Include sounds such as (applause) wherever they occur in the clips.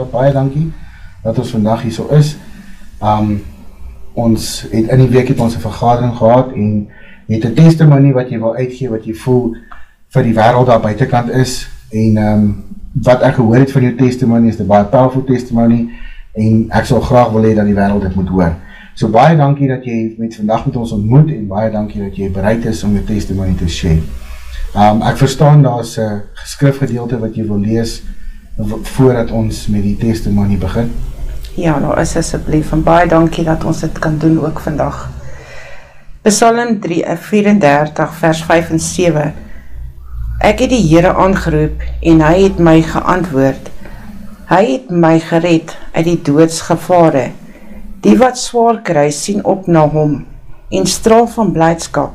Bosja, baie dankie dat ons vandag hier so is. Um, ons het in die week het ons een vergadering gehad en het een testimony wat jy wil uitgee, wat jy voel vir die wereld daar buitenkant is en um, wat ek gehoor het van jou testimony is die baie powerful testimony en ek sal graag wil hee dat die wereld dit moet hoor. So baie dankie dat jy met vandag met ons ontmoet en baie dankie dat jy bereid is om jou testimony te share. Um, ek verstaan daar is een geskrifgedeelte wat jy wil lees voordat ons met die testimony begin. Ja, nou is asjeblief en baie dankie dat ons dit kan doen ook vandag. Psalm 3, 34 eh, vers 5 en 7 Ek het die Heere aangeroep en hy het my geantwoord. Hy het my gered uit die doodsgevare. Die wat zwaar kry sien op na hom en straal van blijdskap.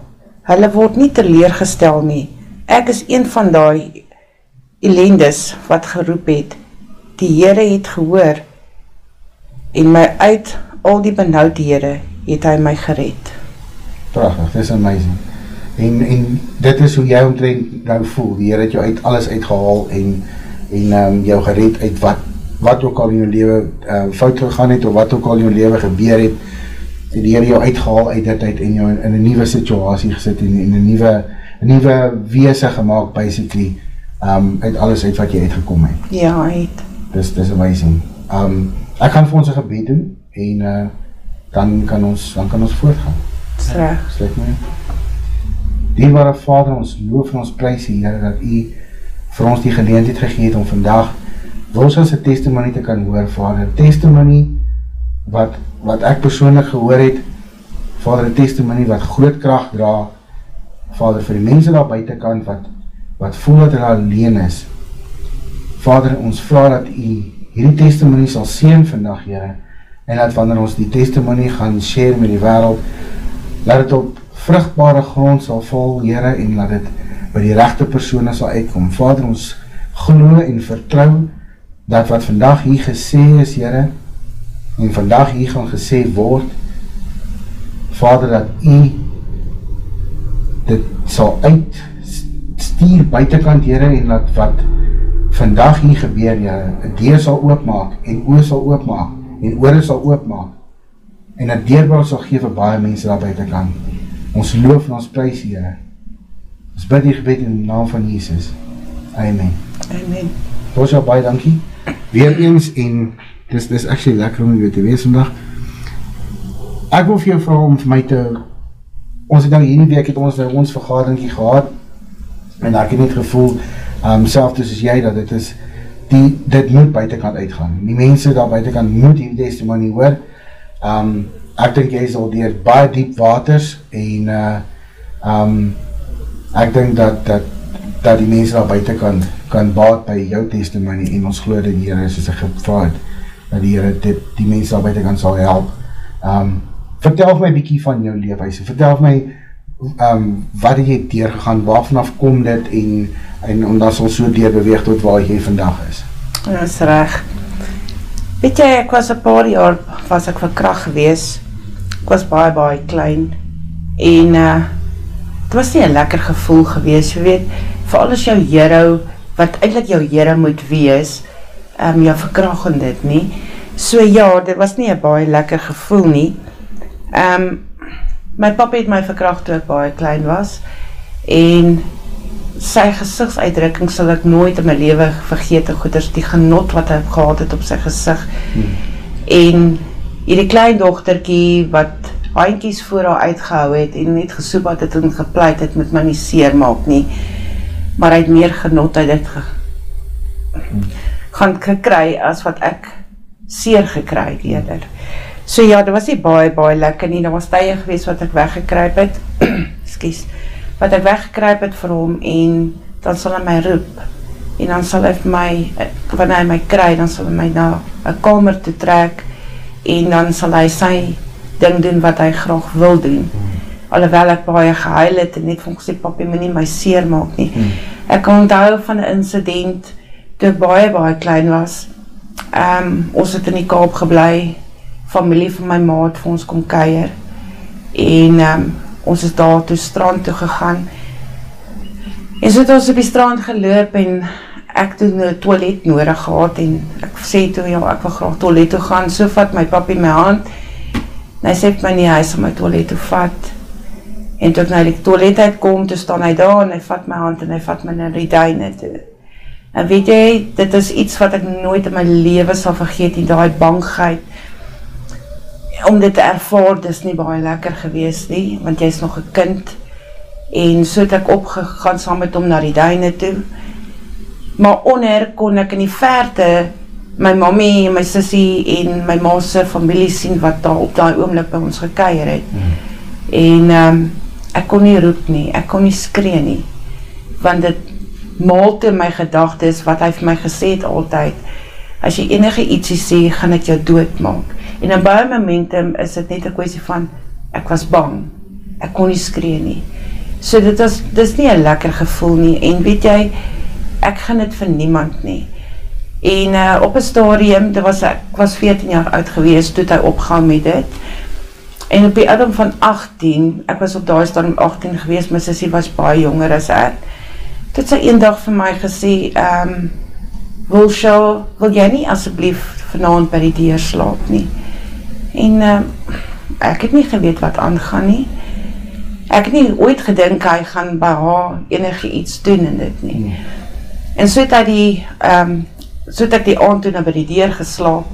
Hulle word nie teleergestel nie. Ek is een van die elendes wat geroep het. Die Heere het gehoor en my uit al die benauwdhede het hy my gered. Prachtig, dit is amazing. En, en dit is hoe jy omtrent nou voel, die Heer het jou uit alles uitgehaal en, en um, jou gered uit wat wat ook al in jou leven uh, fout gegaan het, of wat ook al in jou leven gebeur het, die Heer jou uitgehaal uit dit uit, en jou in een nieuwe situasie gesit, en in een nieuwe, nieuwe weese gemaakt, basically, um, uit alles uit wat jy uitgekom het. Ja, uit. Dis, dis amazing. Um, ek gaan vir ons een gebed doen, en uh, dan, kan ons, dan kan ons voortgaan. Sreg. Sluit my. Dierbare Vader, ons loof en ons prijs, Heer, dat u vir ons die geleendheid gegeet om vandag ons as een testimony te kan hoor, vader, testimony wat, wat ek persoonlijk gehoor het, vader, een testimony wat groot kracht dra, vader, vir die mense daar buitenkant, wat, wat voel dat hulle alleen is, vader, ons vraag dat u hierdie testimony sal sien vandag, Heere, en dat wanneer ons die testimony gaan share met die wereld, laat het op vruchtbare grond sal val, Heere, en laat het by die rechte persoon sal uitkom. Vader, ons geloof en vertrouw dat wat vandag hier gesê is, Heere, en vandag hier gaan gesê word, Vader, dat u dit sal uitstuur buitenkant, Heere, en dat wat vandag hier gebeur, Heere, een deur sal oopmaak, en oor sal oopmaak, en oor sal oopmaak, en dat deurbaar sal geef vir baie mense daar buitenkant. Ons loof en ons prijs, Heere. Ons bid die gebed in die naam van Jesus. Amen. Amen. Jou baie dankie weer eens en dis dis actually lekker om weer te wees vandag. Ek wil vir jou vra om vir my te ons het nou hierdie week het ons nou ons vergaderingkie gehad en ek het net gevoel um self soos jy dat dit is die dit moet buitekant uitgaan. Die mense daar buitekant moet hierdie testimony hoor. Um ek dink jy is al deur baie diep waters en uh um ek dink dat dat dat die mense daar buiten kan, baat by jou testimony en ons geloof dat die Heer is as ek gevraad dat die Heer dit die mense daar buiten kan sal help. Um, vertel my bykie van jou leefhuise, vertel my um, wat het jy deurgegaan, waar vanaf kom dit en, en omdat ons so deurbeweeg tot waar jy vandag is. Ja, is reg. Weet jy, ek was een paar jaar, was ek verkracht gewees, ek was baie baie klein en uh, het was nie een lekker gevoel gewees, jy weet, vir alles jou hero, wat eindelijk jou hero moet wees, um, jou verkracht in dit nie. So ja, dit was nie een baie lekker gevoel nie. Um, my papa het my verkracht toe ek baie klein was, en sy gezichtsuitdrukking sal ek nooit in my leven vergeet, goeders, die genot wat hy gehad het op sy gezicht. Hmm. En hierdie kleindochterkie, wat handkies voor haar uitgehou het, en net gesoep had het en gepleit het, met my nie seer maak nie, maar hy het meer genot uit dit ge gaan gekry as wat ek seer gekry het eerder. So ja, dit was nie baie, baie lekker nie, daar was tye gewees wat ek weggekryp het, (clears throat) excuse, wat ek weggekryp het vir hom en dan sal hy my roep en dan sal hy my, wanneer hy my kry, dan sal hy my na een kamer toe trek en dan sal hy sy ding doen wat hy graag wil doen. Alhoewel ek baie gehuil het en net vir ons die papie my nie my seer maak nie. Hmm. Ek kan onthou van een incident toe ek baie baie klein was. Um, ons het in die kaap geblei, familie van my maat vir ons kom keier en um, ons is daar toe strand toe gegaan en so het ons op die strand geloop en ek toe 'n toilet nodig gehad en ek sê toe ja, ek wil graag toilet toe gaan. So vat my papie my hand. En hy sê vir my nee, hy sal my toilet toe vat. En toe ek na die toilet uitkom, toe staan hy daar en hy vat my hand en hy vat my na die duine toe. En weet jy, dit is iets wat ek nooit in my lewe sal vergeet nie, daai bangheid om dit te ervaar, dis nie baie lekker gewees nie, want jy's nog 'n kind. En so het ek opgegaan saam met hom na die duine toe maar onder kon ek in die verte my mammy en my sussie en my ma se familie sien wat daar op daai oomblik by ons gekuier het. Hmm. En ehm um, ek kon nie roep nie, ek kon nie skree nie. Want dit maalte my gedagtes wat hy vir my gesê het altyd. As jy enige ietsie sê, gaan dit jou doodmaak. En in baie momente is dit net 'n kwessie van ek was bang. Ek kon nie skree nie. So dit was dis nie 'n lekker gevoel nie en weet jy ek gaan dit vir niemand nie. En uh, op 'n stadium, dit was ek was 14 jaar oud gewees toe hy opgaan met dit. En op die ouderdom van 18, ek was op daai stadium 18 gewees, my sussie was baie jonger as ek. Dit sy eendag vir my gesê, ehm um, wil show, wil jy nie asseblief vanaand by die deur slaap nie? En uh, ek het nie geweet wat aangaan nie. Ek het nie ooit gedink hy gaan by haar enige iets doen in dit nie. Nee. En so het hy die, um, so het ek die aand toe na by die deur geslaap.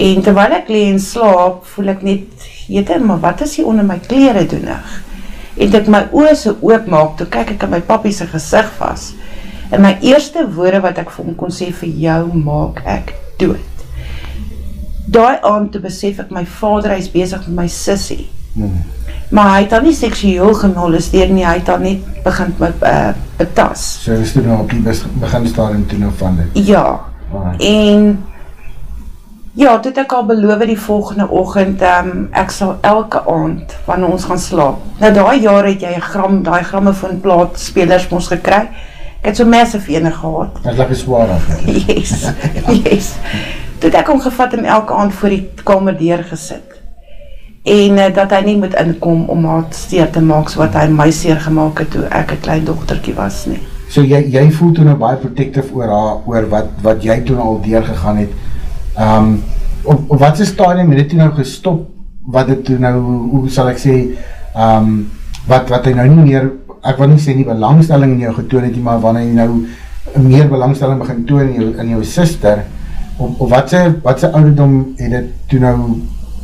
En terwyl ek leen slaap, voel ek net, jyte, maar wat is hier onder my kleren doenig? En ek my oor so oopmaak, toe kyk ek in my papie sy gezicht vas. En my eerste woorde wat ek vir hom kon sê, vir jou maak ek dood. Daai aand toe besef ek, my vader, hy is bezig met my sissie. Hmm maar hy het dan nie seksueel gemolesteer nie, hy het dan net begin met uh, betas. So is dit nou op die begin stadium toe nou van dit? Ja, ah. en ja, het ek al beloof die volgende ochend, um, ek sal elke aand, wanneer ons gaan slaap, nou daai jaar het jy gram, die grammofoon plaat spelers moes gekry, ek het so massive ene gehad. Het lekker zwaar af. (laughs) yes, yes. Toe het ek omgevat en elke aand voor die kamer deur gesit en uh, dat hy nie moet inkom om haar steer te maak so wat hy my seer gemaakt het toe ek een klein dochterkie was nie. So jy, jy voel toen nou baie protective oor haar, oor wat, wat jy toen al deel gegaan het. Um, op, op wat is stadium het jy nou gestop, wat toen nou, hoe sal ek sê, um, wat, wat hy nou nie meer, ek wil nie sê nie belangstelling in jou getoon het, maar wanneer jy nou meer belangstelling begin toon in jou, in jou sister, op, op wat sy, wat sy ouderdom het het toen nou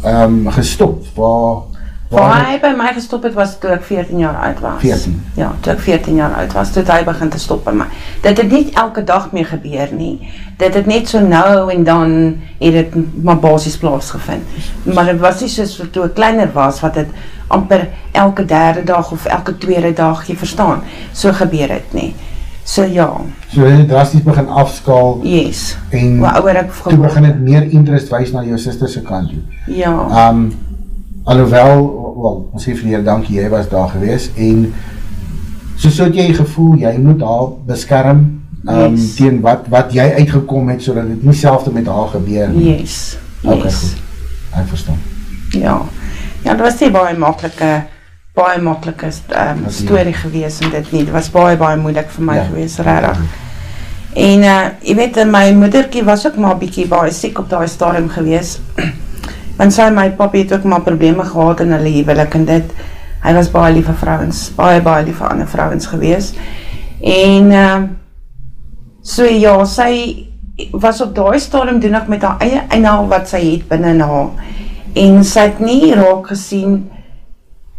um, gestop? Waar, waar, hy by my gestop het was toe ek 14 jaar oud was. 14? Ja, toe ek 14 jaar oud was, toe hy begin te stop by my. Dit het niet elke dag mee gebeur nie. Dit het net so nou en dan het het maar basis plaasgevind. Maar het was nie soos toe ek kleiner was, wat het amper elke derde dag of elke tweede dag, jy verstaan, so gebeur het nie. So ja. So jy het drastisch begin afskaal. Yes. En ek toe begin het meer interest wees na jou sisterse kant toe. Ja. Um, alhoewel, wel, ons sê vir die dankie, jy was daar gewees, en so so het jy gevoel, jy moet haar beskerm, um, yes. teen wat, wat jy uitgekom het, so dat het nie selfde met haar gebeur. Yes. Ok, yes. goed. Ek verstaan. Ja. Ja, dat was die baie makkelijke baie maklike um, story gewees en dit nie, dit was baie baie moeilik vir my ja. gewees, rarig. En uh, jy weet, my moederkie was ook maar bykie baie siek op die stadium gewees, want sy my papi het ook maar probleme gehad in hulle hevelik en dit, hy was baie lieve vrouwens, baie baie lieve ander vrouwens gewees, en uh, so ja, sy was op die stadium doen ek met haar eie eindhaal wat sy het binnen haar, en sy het nie raak gesien,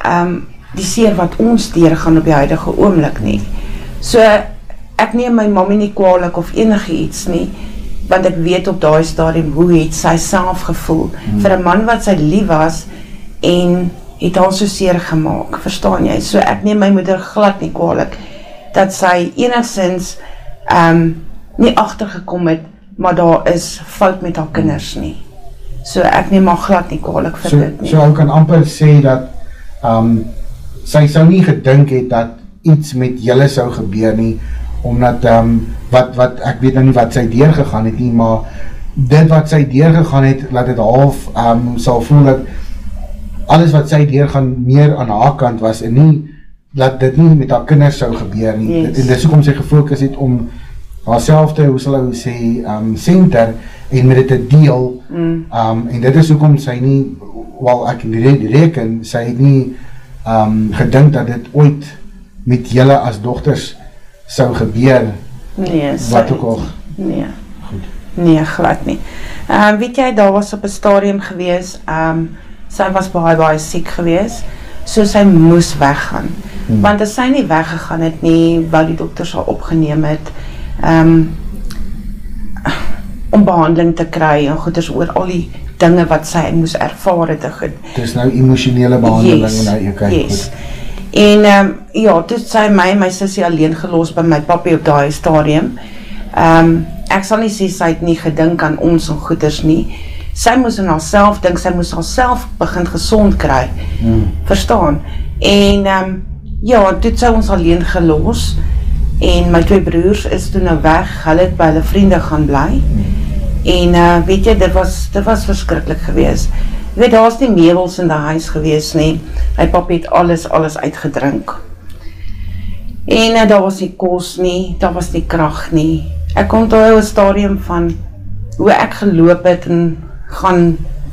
um, die seer wat ons deurgaan op die huidige oomlik nie. So, ek neem my mamie nie kwalijk of enige iets nie, want ek weet op die stadium hoe het sy self gevoel, hmm. vir een man wat sy lief was, en het al so seer gemaakt, verstaan jy? So, ek neem my moeder glad nie kwalijk, dat sy enigszins um, nie achtergekom het, maar daar is fout met haar kinders nie. So, ek neem haar glad nie kwalijk vir so, dit nie. So, ek kan amper sê dat um, sy sou nie gedink het dat iets met julle sou gebeur nie, omdat um, wat, wat, ek weet nou nie wat sy deurgegaan het nie, maar dit wat sy deurgegaan het, laat het half um, sal voel dat alles wat sy deurgaan meer aan haar kant was en nie, dat dit nie met haar kinders sou gebeur nie, yes. en dis ook om sy gefokus het om haar selfde, hoe sal hy sê, um, center, en met dit te deel, mm. um, en dit is hoekom sy nie, wel ek reken, sy het nie um, gedink dat dit ooit met julle as dochters sou gebeur, nee, wat ook al. Nee, Goed. nee, glad nie. Um, weet jy, daar was op een stadium gewees, um, sy was baie, baie siek gewees, so sy moes weggaan. Hmm. Want as sy nie weggegaan het nie, wat die dokters al opgeneem het, um, om behandeling te kry en goeders oor al die dinge wat sy moes ervaar het. Het is nou emotionele behandeling yes, nou jy kyk yes. goed. En um, ja, toe sy my my sussie alleen gelos by my papi op daai stadium. Ehm um, ek sal nie sê sy het nie gedink aan ons en goeders nie. Sy moes in haarself dink sy moes haarself begin gesond kry. Hmm. Verstaan? En ehm um, ja, toe sy ons alleen gelos en my twee broers is toe nou weg. Hulle het by hulle vriende gaan bly. Hmm. En uh, weet jy, dit was, dit was verskrikkelijk gewees. Jy weet, daar was nie meubels in die huis gewees nie. My pap het alles, alles uitgedrink. En uh, daar was nie koos nie, daar was nie kracht nie. Ek kom toe een stadium van hoe ek geloop het en gaan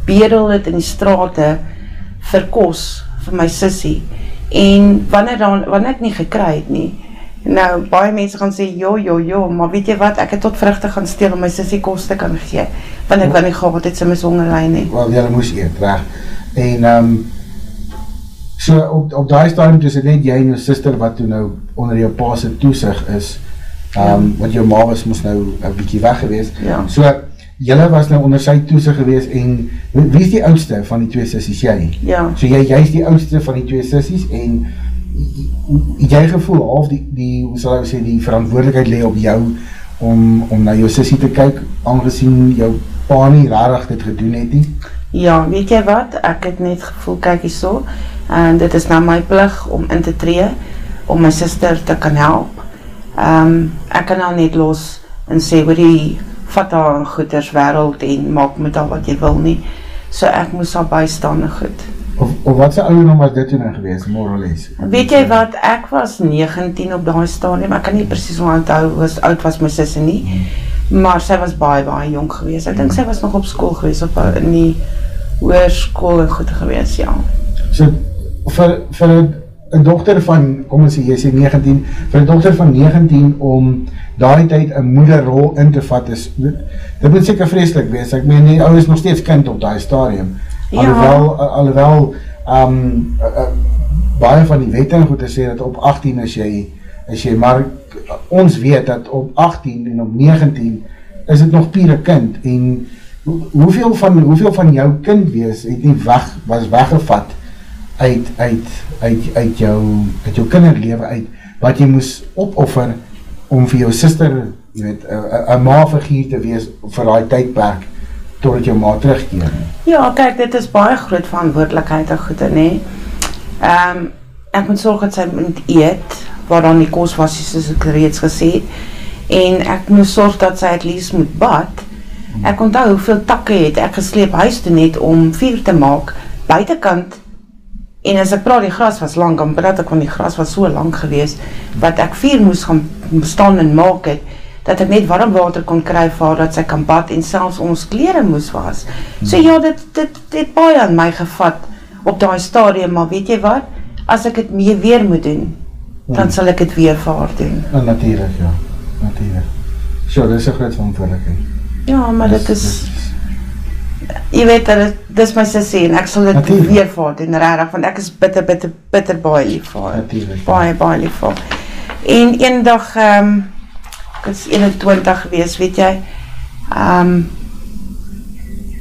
bedel het in die straten vir koos, vir my sissie. En wanneer, dan, wanneer ek nie gekry het nie, Nou, baie mense gaan sê, jo, jo, jo, maar weet jy wat, ek het tot vruchte gaan steel om my sissie kost te kan gee, want ek wil nie gehad het sy my songelijn nie. Wel, jylle moes eet, reg. En, um, so, op, op die stadium, dus het net jy en jou sister, wat toe nou onder jou paase toesig is, um, ja. want jou ma was moes nou een bykie weg gewees. Ja. So, jylle was nou onder sy toesig gewees, en wie is die oudste van die twee sissies, jy? Ja. So, jy, jy is die oudste van die twee sissies, en, jy gevoel half die, die, hoe sal ek sê, die verantwoordelikheid lee op jou om, om na jou sissie te kyk, aangezien jou pa nie rarig dit gedoen het nie? Ja, weet jy wat, ek het net gevoel, kyk jy so, en dit is nou my plig om in te tree, om my sister te kan help. Um, ek kan nou net los en sê, hoe die vat haar in goeders wereld en maak met al wat jy wil nie, so ek moes al bystaan en goed. Of, of wat sy ouderdom was dit toen gewees, morales? Weet jy wat, ek was 19 op die stadium, ek kan nie precies onthou hoe oud was my sisse nie, hmm. maar sy was baie, baie jong gewees. Ek denk sy was nog op school gewees, op in die oorskool en goed gewees, ja. So, vir, vir een dochter van, kom ons sê, jy sê 19, vir een dochter van 19 om daai tyd een moederrol in te vat is, dit, dit moet seker vreselik wees, ek meen, die ouwe is nog steeds kind op die stadium, Ja. Alhoewel, alhoewel um, uh, uh, baie van die wette goed te sê dat op 18 is jy, is jy, maar ons weet dat op 18 en op 19 is het nog pure kind en hoeveel van, hoeveel van jou kind wees het nie weg, was weggevat uit, uit, uit, uit jou, uit jou kinderlewe uit, wat jy moes opoffer om vir jou sister, jy weet, een ma figuur te wees vir die tydperk totdat jou ma terugkeer. Ja, kyk, dit is baie groot verantwoordelikheid en goede, nee. Um, ek moet sorg dat sy moet eet, waar dan die koos was, soos ek reeds gesê, en ek moet sorg dat sy het least moet bad. Ek onthou hoeveel takke het ek gesleep huis toe net om vuur te maak, buitenkant, en as ek praat, die gras was lang, en praat ek van die gras was so lang gewees, wat ek vuur moes gaan staan en maak het, dat ek net warm water kon kry vir dat sy kan bad en selfs ons kleren moes was. So ja, dit, dit, dit het baie aan my gevat op die stadium, maar weet jy wat? As ek het mee weer moet doen, dan sal ek het weer vir haar doen. Ja, natuurlijk, ja. Natuurlijk. So, dit is een groot verantwoordelikheid. Ja, maar dit is... Jy weet, dit, is my sissie en ek sal dit natuurlijk. weer vir haar doen, rarig, want ek is bitter, bitter, bitter baie lief vir haar. Natuurlijk. Baie, baie lief vir haar. En een dag, ehm, um, ek is 21 gewees, weet jy, um,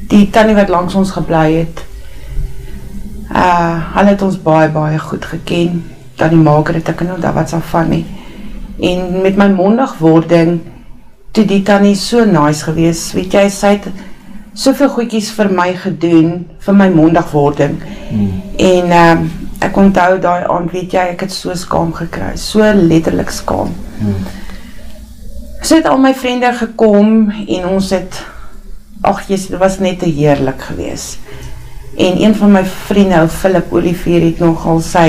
die tannie wat langs ons geblei het, uh, hy het ons baie, baie goed geken, tannie maker het ek nou, daar wat sal van nie, en met my mondagwording, toe die tannie so nice gewees, weet jy, sy het soveel goedkies vir my gedoen, vir my mondagwording, hmm. en um, ek onthou daai aand, weet jy, ek het so skaam gekry, so letterlik skaam, hmm so het al my vriende gekom en ons het, ach jes, dit was net te heerlik gewees. En een van my vriende, Philip Olivier, het nogal sy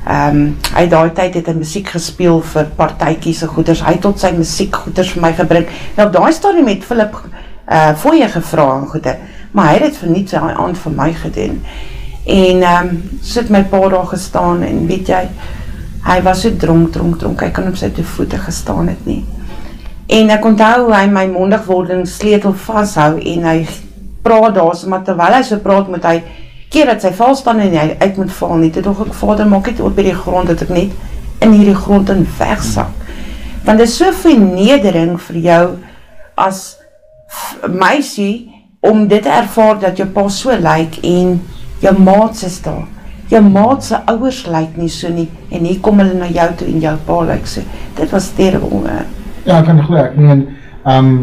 Ehm um, hy daai tyd het hy musiek gespeel vir partytjies en goeders. Hy het tot sy musiekgoeders vir my gebring. Nou op daai stadium het Philip uh fooie gevra en goede, maar hy het dit verniet daai aand vir my gedoen. En ehm um, sit my pa daar gestaan en weet jy, hy was so dronk, dronk, dronk. Hy kan op sy twee voete gestaan het nie. En ek onthou hy my mondig wording sleutel vashou en hy praat daar so maar terwyl hy so praat moet hy keer dat sy val staan en hy uit moet val nie. Toe dog ek vader maak dit op by die grond dat ek net in hierdie grond in wegsak. Want dit is so vernedering vir jou as meisie om dit te ervaar dat jou pa so lyk en jou maat is daar. Jou maat se ouers lyk nie so nie en hier kom hulle na jou toe en jou pa lyk so. Dit was terrible. He. Ja, ek kan glo. Ek meen, ehm um,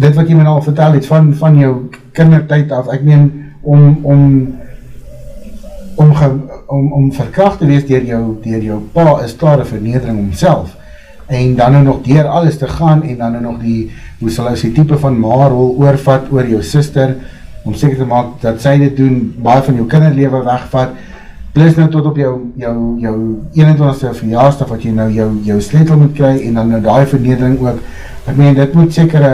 dit wat jy my nou al vertel het van van jou kindertyd af. Ek meen om om om ge, om om verkragt te wees deur jou deur jou pa is klare vernedering homself en dan nou nog deur alles te gaan en dan nou nog die hoe sal hy sy tipe van maarrol oorvat oor jou suster om seker te maak dat sy dit doen, baie van jou kinderlewe wegvat, plus nou tot op jou, jou, jou 21ste verjaarsdag wat jy nou jou, jou sleutel moet kry en dan nou die vernedering ook, ek meen dit moet seker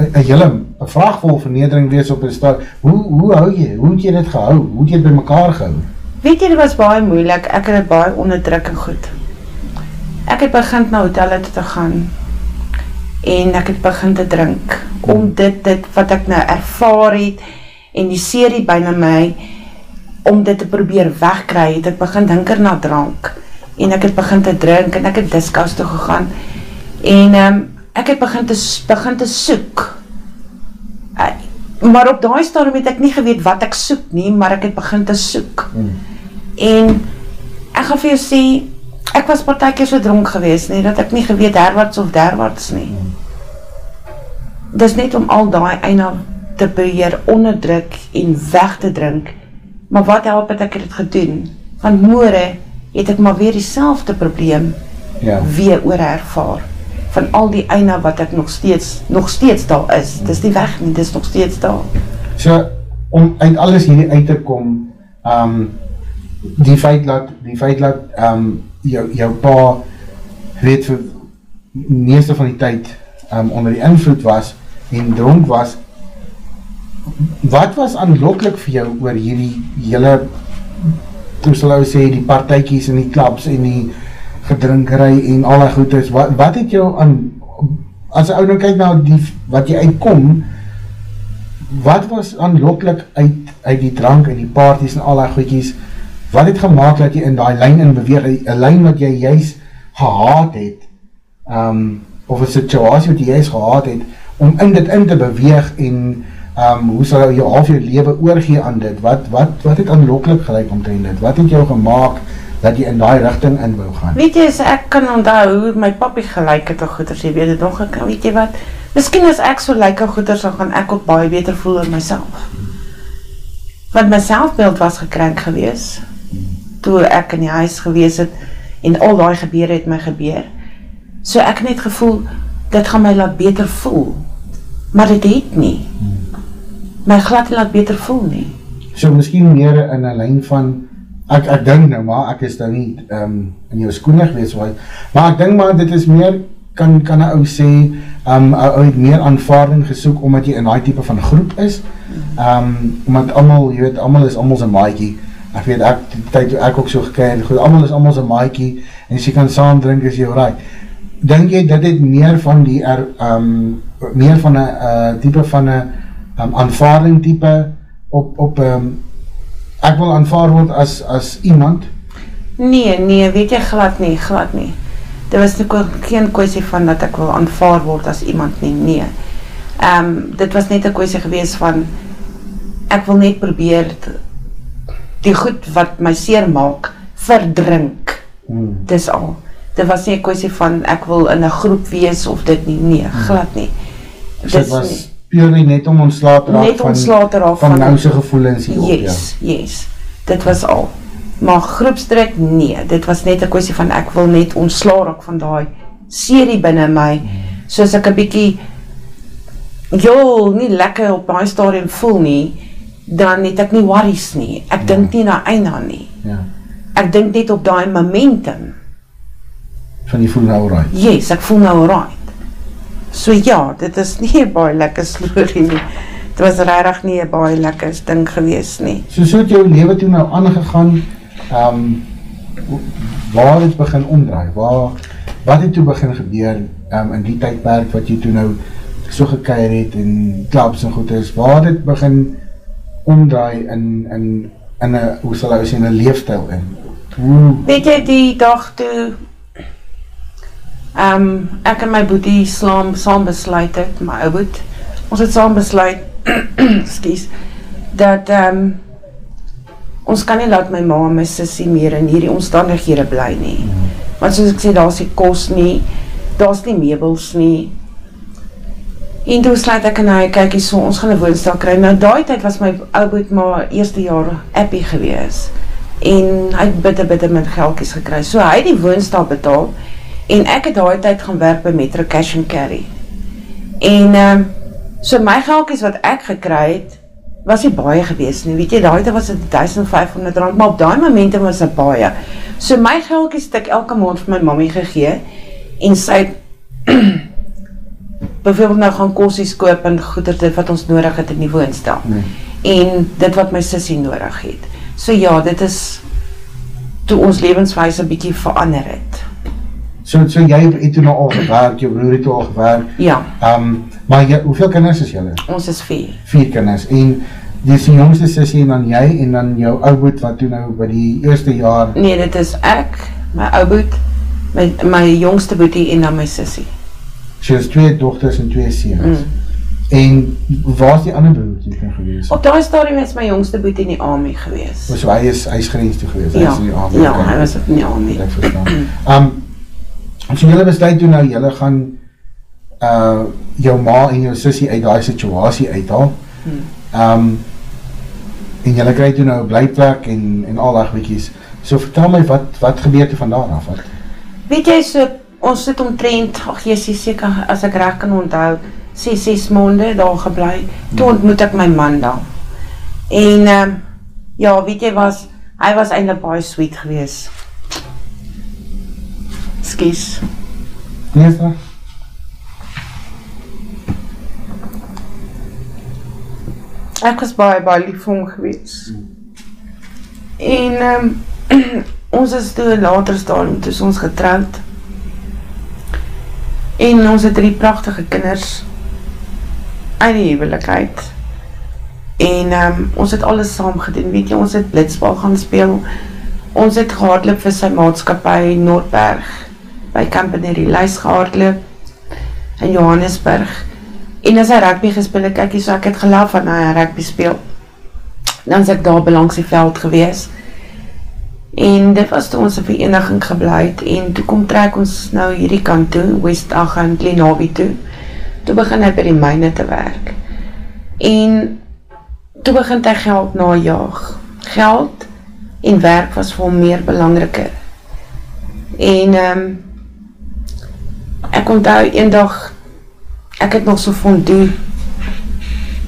een hele, een vraagvol vernedering wees op een stad, hoe, hoe hou jy, hoe het jy dit gehou, hoe het jy dit by mekaar gehou? Weet jy, dit was baie moeilik, ek het baie onderdrukking goed. Ek het begin na hotelle te gaan, en ek het begin te drink om dit, dit wat ek nou ervaar het en die serie byna my om dit te probeer wegkry het ek begin dinker na drank en ek het begin te drink en ek het discos toe gegaan en um, ek het begin te, begin te soek uh, maar op die stadium het ek nie geweet wat ek soek nie maar ek het begin te soek hmm. en ek gaan vir jou sê ek was partijkeer so dronk gewees nie, dat ek nie geweet herwaarts of derwaarts nie. Hmm. Dis net om al die eina te beheer onderdruk en weg te drink, maar wat help het ek het gedoen? Want moore het ek maar weer die selfde probleem ja. weer oor ervaar van al die eina wat ek nog steeds nog steeds daar is, dis die weg nie, dis nog steeds daar. So, om uit alles hierdie uit te kom, um, die feit dat, die feit dat um, jou, jou pa weet vir meeste van die tyd um, onder die invloed was en dronk was wat was aanlokkelijk vir jou oor hierdie hele toe sal hy sê die partijkies en die klaps en die gedrinkerij en alle goed is wat, wat het jou aan as ou nou kyk na die wat jy uitkom wat was aanlokkelijk uit, uit die drank en die parties en alle goedjies? Wat het gemaakt dat jy in die lijn in beweeg, een lijn wat jy juist gehaad het, um, of een situasie wat jy juist gehaad het, om in dit in te beweeg en um, hoe sal jy half jou leven oorgee aan dit, wat, wat, wat het aanlokkelijk gelijk omtrend dit, wat het jou gemaakt dat jy in die richting in wil gaan? Weet jy, ek kan onthou hoe my papi gelijk het of goeders, jy weet het nog, ek, weet jy wat, miskien as ek so like goeders, dan gaan ek ook baie beter voel in myself. Want my selfbeeld was gekrenk gewees, toe ek in die huis gewees het en al die gebeur het my gebeur. So ek net gevoel, dit gaan my laat beter voel. Maar dit het nie. My glad laat beter voel nie. So miskien meer in een lijn van, ek, ek dink nou maar, ek is nou nie um, in jou skoene gewees, maar ek dink maar, dit is meer, kan, kan een ou sê, um, ou meer aanvaarding gesoek, omdat jy in die type van groep is, um, omdat allemaal, jy weet, allemaal is allemaal zijn maaikie, ek weet ek, tyd toe ek ook so gekry goed, allemaal is allemaal sy maakie, en as jy kan saam drink, is jy right. Denk jy, dit het meer van die, er, um, meer van een uh, type van een um, aanvaarding type, op, op um, ek wil aanvaard word as, as iemand? Nee, nee, weet jy glad nie, glad nie. Dit was geen kwestie van dat ek wil aanvaard word as iemand nie, nee. Um, dit was net een kwestie gewees van, ek wil net probeer, die goed wat my seer maak, verdrink. Hmm. Dis al. Dit was nie een kwestie van, ek wil in een groep wees, of dit nie, nee, hmm. glad nie. Dus dit was nie, puur nie net om ontslaat raak net van, van, van nouwse gevoelens hierop, yes, ja. Yes, dit was al. Maar groepsdruk, nee, dit was net een kwestie van, ek wil net ontslaat raak van die serie binnen my, soos ek een bykie, joh, nie lekker op my stadium voel nie, dan het ek nie worries nie. Ek ja. dink nie na eina nie. Ja. ek dink net op daai momentum. Van jy voel nou right. Yes, ek voel nou right. So ja, dit is nie baie lekker storie nie. Dit was regtig nie 'n baie lekker ding gewees nie. So so het jou lewe toe nou aangegaan. Ehm um, waar het begin omdraai? Waar wat het toe begin gebeur um, in die tydperk wat jy toe nou so gekuier het en klubs en goeders? Waar het dit begin omdraai in in in 'n hoe sal ek sê 'n leefstyl in? Hoe weet jy die dag toe ehm um, ek en my boetie saam saam besluit het, my ou boet. Ons het saam besluit, (clears throat) skus, dat ehm um, ons kan nie laat my ma en my sussie meer in hierdie omstandighede bly nie. Want soos ek sê, daar's nie kos nie, daar's nie meubels nie. En toe sluit ek en hy kyk hier so, ons gaan 'n woonstel kry. Nou daai tyd was my ou boet maar eerste jaar happy gewees. En hy het bitte bitte met geldjies gekry. So hy het die woonstel betaal en ek het daai tyd gaan werk by Metro Cash and Carry. En ehm um, so my geldjies wat ek gekry het was nie baie gewees nie. Weet jy, daai tyd was dit 1500 rand, maar op daai momente was dit baie. So my geldjies het ek elke maand vir my mammie gegee en sy (clears throat) byvoorbeeld nou gaan kosies koop en goeder dit wat ons nodig het in die woonstel. Nee. En dit wat my sussie nodig het. So ja, dit is toe ons lewenswyse bietjie verander het. So so jy het toe nou al gewerk, jou broer het al gewerk. Ja. Ehm um, maar jy, hoeveel kinders is julle? Ons is 4. 4 kinders en dis die jongste sussie en dan jy en dan jou ou boet wat toe nou by die eerste jaar Nee, dit is ek, my ou boet, my my jongste boetie en dan my sussie. So is twee dogters en twee seuns. Mm. En waar is die ander broertjie van gewees? Op daai stadium is my jongste boetie in die army gewees. So hy is hy's grens toe gewees, hy ja, is in die army. Ja, hy was in die army. Ek verstaan. Um, So julle besluit toe nou julle gaan uh jou ma en jou sussie uit daai situasie uithaal. Ehm um, en julle kry toe nou 'n blyplek en en al daai goedjies. So vertel my wat wat gebeur toe van daar af? Wat? Weet jy so ons sit omtrent ag is seker as ek reg kan onthou 6 6 maande daar gebly. Toe hmm. ontmoet ek my man daar. En ehm um, ja, weet jy was hy was eintlik baie sweet geweest Skus. Nee, sir. Ek was baie baie lief vir hom gewees. En ehm um, (clears throat) ons is toe later staan toe ons getroud. En ons het drie pragtige kinders uit die huwelikheid. En ehm um, ons het alles saam gedoen. Weet jy, ons het blitsbal gaan speel. Ons het gehardloop vir sy maatskappy Noordberg by Campanelli lys gehardloop in Johannesburg. En as hy rugby gespeel het, kyk jy so ek het geloof van hy rugby speel. Dan is ek daar belangs die veld gewees. En dit was toe ons 'n vereniging gebly het en toe kom trek ons nou hierdie kant toe, West Aghan Klenawi toe. Toe begin hy by die myne te werk. En toe begin hy geld najag. Geld en werk was vir hom meer belangriker. En ehm um, ek onthou eendag ek het nog so fondue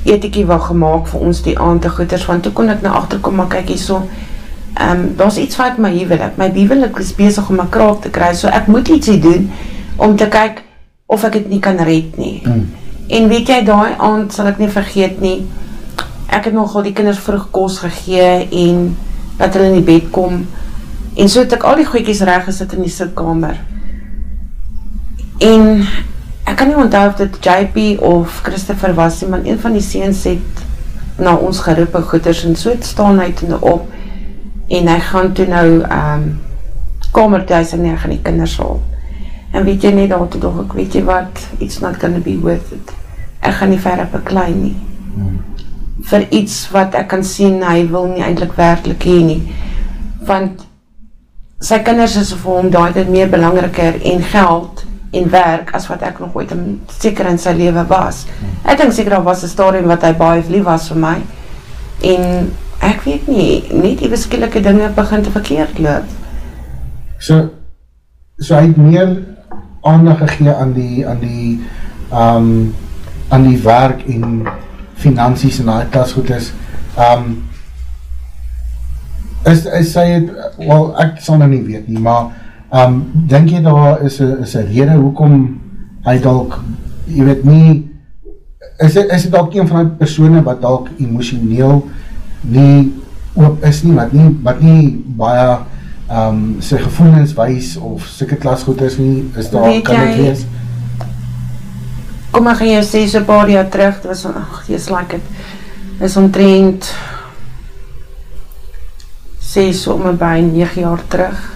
eetjie wat gemaak vir ons die aand te goeders want toe kon ek nou agterkom maar kyk hierso ehm um, daar's iets wat my huwelik. My huwelik is besig om 'n kraak te kry so ek moet ietsie doen om te kyk of ek dit nie kan red nie. Mm. en weet jy daai aand sal ek nie vergeet nie. Ek het nogal die kinders vroeg kos gegee en dat hulle in die bed kom. En so het ek al die goedjies reg gesit in die sitkamer En ek kan nie onthou of dit JP of Christopher was nie, maar een van die seuns het na ons geroep en goeders en so het staan hy toe op en hy gaan toe nou ehm um, kamer toe hy sê nee, gaan die kinders haal. En weet jy net daar toe dog ek, weet jy wat, it's not gonna be worth it. Ek gaan nie verder beklei nie. Hmm. Vir iets wat ek kan sien hy wil nie eintlik werklik hê nie. Want sy kinders is vir hom daai dit meer belangriker en geld en werk as wat ek nog ooit in seker in sy lewe was. Ek dink seker daar was 'n stadium wat hy baie lief was vir my. En ek weet nie, net die verskillike dinge begin te verkeerd loop. So so hy het meer aandag gegee aan die aan die ehm um, aan die werk en finansies en daai klas goed is. Ehm um, is, is sy het, wel, ek sal nou nie weet nie, maar, um, denk jy daar is een, is een rede, hoekom hy dalk, jy weet nie, is dit, is dit dalk een van die persoene wat dalk emotioneel nie oop is nie, wat nie, wat nie baie, um, sy gevoelens wees, of syke klasgoed is nie, is daar, weet kan het wees? Kom gaan jou sê so paar jaar terug, dit was, ach, jy like het, is omtrent 6 om en by 9 jaar terug.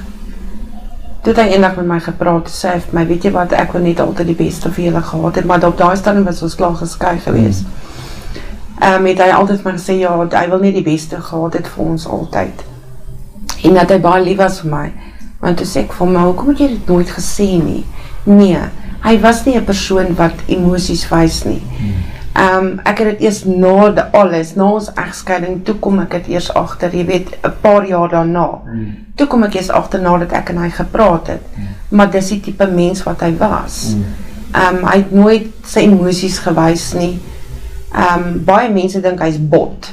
Toe het hy eendag met my gepraat, sê hy vir my, weet jy wat, ek wil net altyd die beste vir julle gehad het, maar op daai stadium was ons klaar geskei gewees. Ehm um, het hy altyd my gesê ja, hy wil net die beste gehad het vir ons altyd. En dat hy baie lief was vir my. Want toe sê ek vir my, hoekom het jy dit nooit gesê nie? Nee, hy was nie 'n persoon wat emosies wys nie. Ehm um, ek het dit eers na de alles, na ons egskeiding, toe kom ek dit eers agter, jy weet, 'n paar jaar daarna. Hmm. Toe kom ek eers agter nadat ek en hy gepraat het. Maar dis die tipe mens wat hy was. Ehm um, hy het nooit sy emosies gewys nie. Ehm um, baie mense dink hy's bot.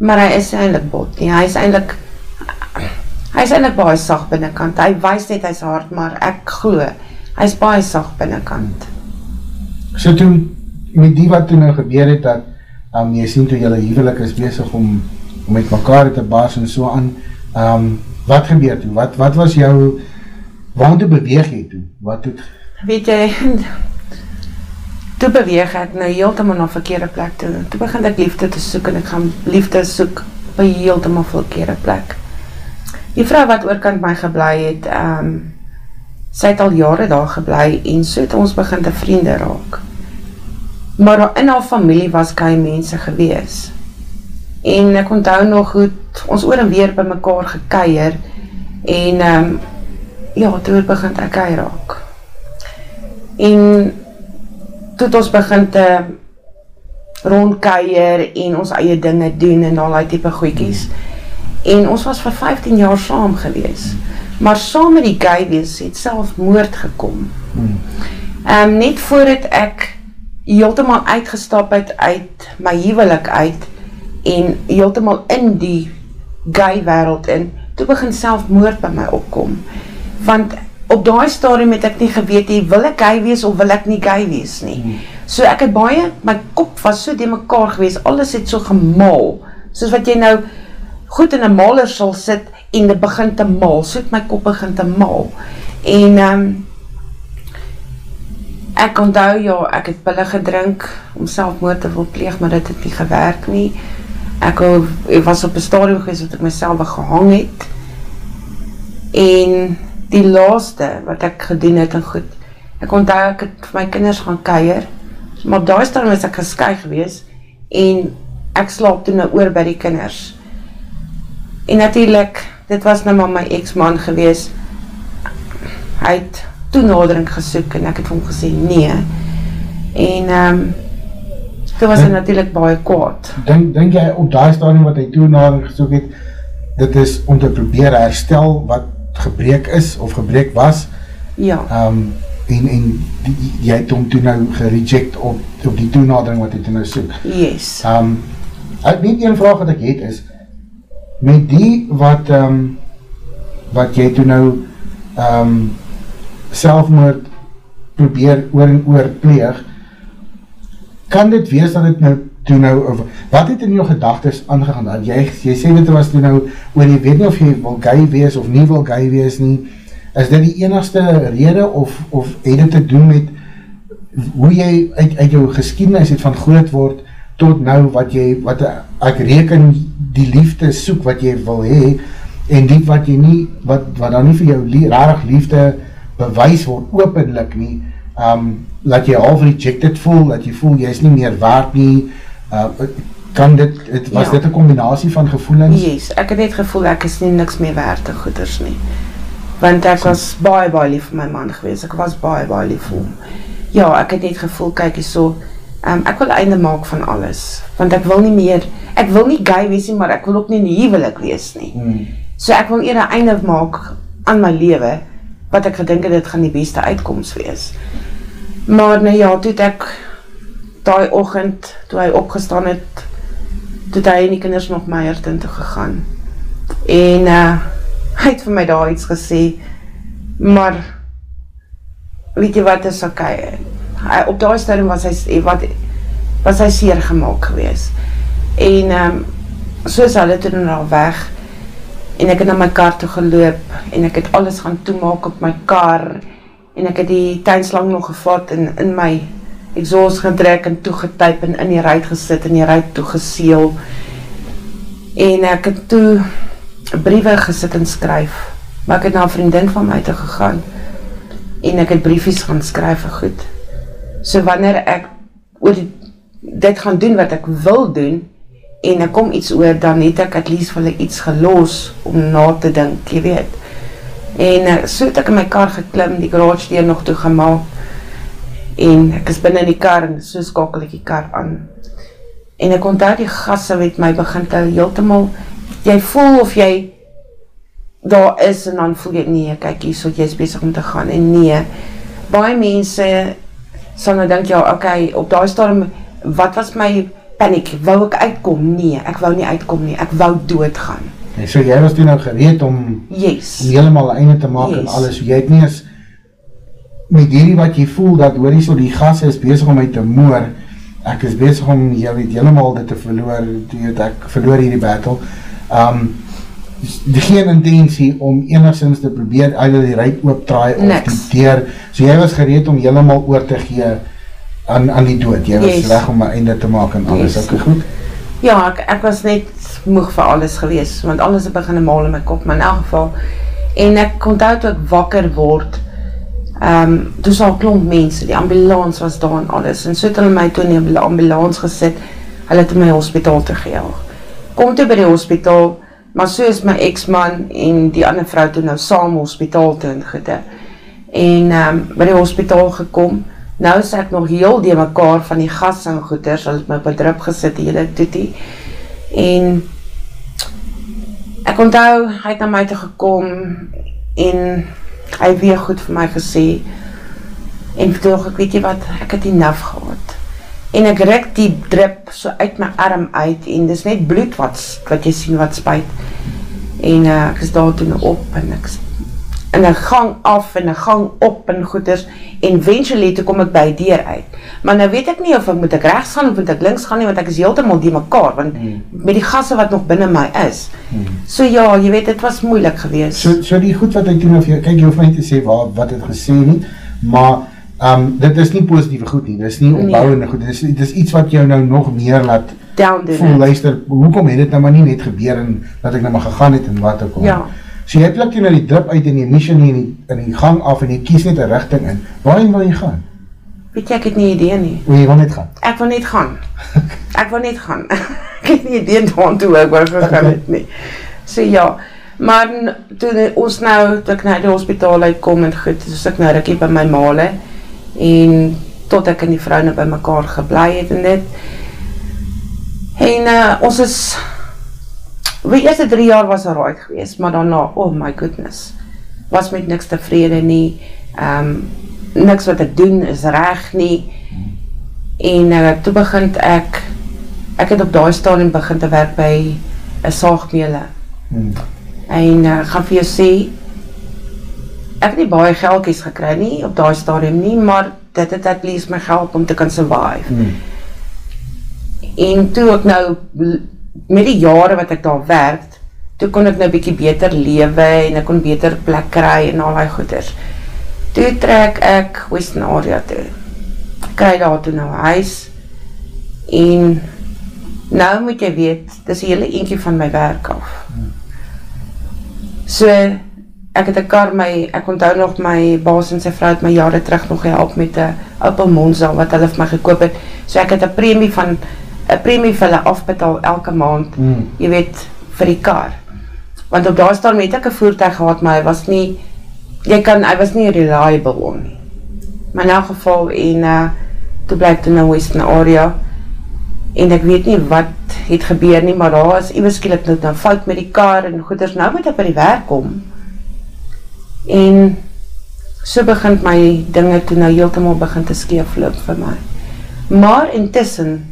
Maar hy is eintlik bot nie. Hy's eintlik hy's eintlik baie sag binnekant. Hy wys net hy's hard, maar ek glo hy's baie sag binnekant. So toe, met die wat toe nou gebeur het, dat um, jy sien toe jylle huwelik is bezig om, om met mekaar te baas en so aan, um, wat gebeur toe? Wat, wat was jou, waarom toe beweeg jy toe? Wat het... Weet jy, toe beweeg ek nou heeltemal na verkeerde plek toe. Toe begin ek liefde te soek en ek gaan liefde soek by heeltemal verkeerde plek. Die vrou wat oorkant my geblei het, um, sy het al jare daar geblei en so het ons begin te vriende raak. Maar in haar familie was kei mense gewees. En ek onthou nog goed, ons oor en weer by mekaar gekeier en um, ja, toe begin ek kei raak. En toe ons begin te rondkeier en ons eie dinge doen en al die type goeikies. En ons was vir 15 jaar saam gewees. Maar saam met die gay wees het self moord gekom. Um, net voordat ek heeltemal uitgestap het uit my huwelik uit en heeltemal in die gay wereld in, toe begin selfmoord by my opkom. Want op daai stadium het ek nie geweet nie, wil ek gay wees of wil ek nie gay wees nie. Hmm. So ek het baie, my kop was so die mekaar gewees, alles het so gemaal, soos wat jy nou goed in 'n maler sal sit en dit begin te maal, so het my kop begin te maal. En um, ek onthou ja, ek het pille gedrink om selfmoord te wil pleeg, maar dit het nie gewerk nie. Ek, ek was op 'n stadium gewees wat ek myself gehang het. En die laaste wat ek gedoen het en goed, ek onthou ek het vir my kinders gaan kuier, maar op daai stadium was ek geskei gewees en ek slaap toe nou oor by die kinders. En natuurlik, dit was nou maar my ex-man gewees. Hy het toenadering gesoek en ek het hom gesê nee. En ehm um, toe was hy natuurlik baie kwaad. Dink dink jy op daai stadium wat hy toenadering gesoek het, dit is om te probeer herstel wat gebreek is of gebreek was? Ja. Ehm um, en en die, jy het hom toe nou gereject op op die toenadering wat hy toe nou soek. Yes. Ehm um, ek net een vraag wat ek het is met die wat ehm um, wat jy toe nou ehm um, selfmoord probeer oor en oor pleeg kan dit wees dat dit nou toe nou of, wat het in jou gedagtes aangegaan? Dat jy jy sê dit was toe nou oor jy weet nie of jy wil gay wees of nie wil gay wees nie. Is dit die enigste rede of of het dit te doen met hoe jy uit uit jou geskiedenis het van groot word tot nou wat jy wat ek reken die liefde soek wat jy wil hê en die wat jy nie wat wat dan nie vir jou rarig liefde bewys word openlik nie. Um laat jy half rejected voel dat jy voel jy is nie meer waard nie. Uh, kan dit het was ja. dit 'n kombinasie van gevoelens? Yes ek het net gevoel ek is nie niks meer werd te goeders nie. Want ek was baie baie lief vir my man gewees. Ek was baie baie lief vir hom. Ja ek het net gevoel kyk hierso Um, ek wil einde maak van alles, want ek wil nie meer, ek wil nie gay wees nie, maar ek wil ook nie in huwelik wees nie. Hmm. So ek wil eerder einde maak aan my lewe, wat ek gedink het, dit gaan die beste uitkomst wees. Maar nou ja, toe het ek, die ochend, toe hy opgestaan het, toe het hy en die kinders nog my hertin toe gegaan. En uh, (laughs) hy het vir my daar iets gesê, maar weet jy wat is ok, hy, op die stadium was hy, wat, was hy seer gemaakt gewees. En um, soos hulle toen al weg, en ek het na my kar toe geloop, en ek het alles gaan toemaak op my kar, en ek het die tuinslang nog gevat, en in my exhaust gedrek, en toegetyp, en in die ruit gesit, en die ruit toegeseel, en ek het toe briewe gesit en skryf, maar ek het na een vriendin van my te gegaan, en ek het briefies gaan skryf en goed. So wanneer ek oor die, dit gaan doen wat ek wil doen, en ek kom iets oor, dan het ek at least vir iets geloos om na te dink, jy weet. En uh, so het ek in my kar geklim, die garage deur nog toegemaak, en ek is binnen in die kar, en so skakel ek die kar aan. En ek onthou die gasse met my begin te heel te mal, jy voel of jy daar is en dan voel jy, nee, kyk hier, so jy is bezig om te gaan, en nee, baie mense sal nou denk, ja, ok, op daar storm, wat was my paniek, wou ek uitkom? Nee, ek wou nie uitkom nie, ek wou doodgaan. En so jy was toen nou gereed om, yes. om helemaal einde te maak yes. en alles, jy het nie eens, met hierdie wat jy voel, dat hoor jy so, die gas is bezig om my te moor, ek is bezig om, jy weet, helemaal dit te verloor, jy weet, ek verloor hierdie battle, um, geen intentie om enigszins te probeer uit die ruit oopdraai of Niks. die deur, so jy was gereed om helemaal oor te gee aan, aan die dood, jy was Yes. weg om my einde te maak en alles, Yes. ok goed? Ja, ek, ek was net moeg vir alles gewees, want alles het begin maal in my kop, maar in elk geval, en ek onthou toe ek wakker word, um, toe sal klomp mense, die ambulance was daar en alles, en so het hulle my toe in die ambulance gesit, hulle het my hospitaal te gejaag. Kom toe by die hospitaal, maar so is my ex-man en die ander vrou toe nou saam hospitaal toe in goede. En um, by die hospitaal gekom, nou is ek nog heel die mekaar van die gas en goeders, hulle het my op 'n drip gesit, die hele toetie. En ek onthou, hy het na my toe gekom en hy weer goed vir my gesê. En toe ek weet jy wat, ek het die naf gehad. En ek rek die drip so uit my arm uit en dis net bloed wat wat jy sien wat spuit. En uh, ek is daar toe nou op en ek in 'n gang af en 'n gang op en goeders en eventually toe kom ek by die deur uit. Maar nou weet ek nie of ek moet ek regs gaan of moet ek links gaan nie want ek is heeltemal die mekaar want Hmm. met die gasse wat nog binne my is. Hmm. So ja, jy weet dit was moeilik geweest. So, so die goed wat ek doen, of jy, kyk, jy hoef my te sê waar, wat het gesê nie, maar um, dit is nie positieve goed nie, dit is nie Nee. opbouwende goed, dit is, dit is iets wat jou nou nog meer laat down doen. voel, luister, hoekom het dit nou maar nie net gebeur en dat ek nou maar gegaan het en wat ook al. Ja. So jy pluk jy nou die drip uit en die mission in die, in die gang af en jy kies net een richting in, waarin wil jy gaan? Weet jy ek het nie idee nie. Wil jy wil net gaan? Ek wil net gaan. (laughs) Ek wil net gaan. (laughs) ek het nie idee daan toe ek wou gegaan het nie. So ja, maar n- toe ons nou, toe ek na die hospitaal uitkom en goed, soos ek nou rukkie by my male en tot ek en die vrou nou by mekaar gebly het en dit. En uh, ons is, die eerste drie jaar was alright gewees, maar daarna, oh my goodness, was met niks tevrede nie, um, niks wat ek doen is reg nie, en uh, toe begin ek, ek het op daai stadium begin te werk by een saagmele, Hmm. en uh, gaan vir jou sê, ek het nie baie geldkies gekry nie, op daai stadium nie, maar dit het at least my gehelp om te kan survive. Hmm. En toe ek nou, met die jare wat ek daar werk, toe kon ek nou bykie beter lewe en ek kon beter plek kry en al die goeders. Toe trek ek Western Area toe. Kry daar toe nou huis en nou moet jy weet, dis 'n hele eentjie van my werk af. So, ek het 'n kar, my, ek onthou nog my baas en sy vrou het my jare terug nog gehelp met 'n Opel Monza wat hulle vir my gekoop het. So ek het 'n premie van 'n premie vir hulle afbetaal elke maand, Hmm. jy weet, vir die kar. Want op daai stadium het ek 'n voertuig gehad, maar hy was nie jy kan hy was nie reliable on nie. Maar in elk geval en uh toe ek toe nou Western Area en ek weet nie wat het gebeur nie, maar daar is iewers skielik nou nou fout met die kar en goeders. Nou moet ek by die werk kom. En so begin my dinge toe nou heeltemal begin te skeefloop vir my. Maar intussen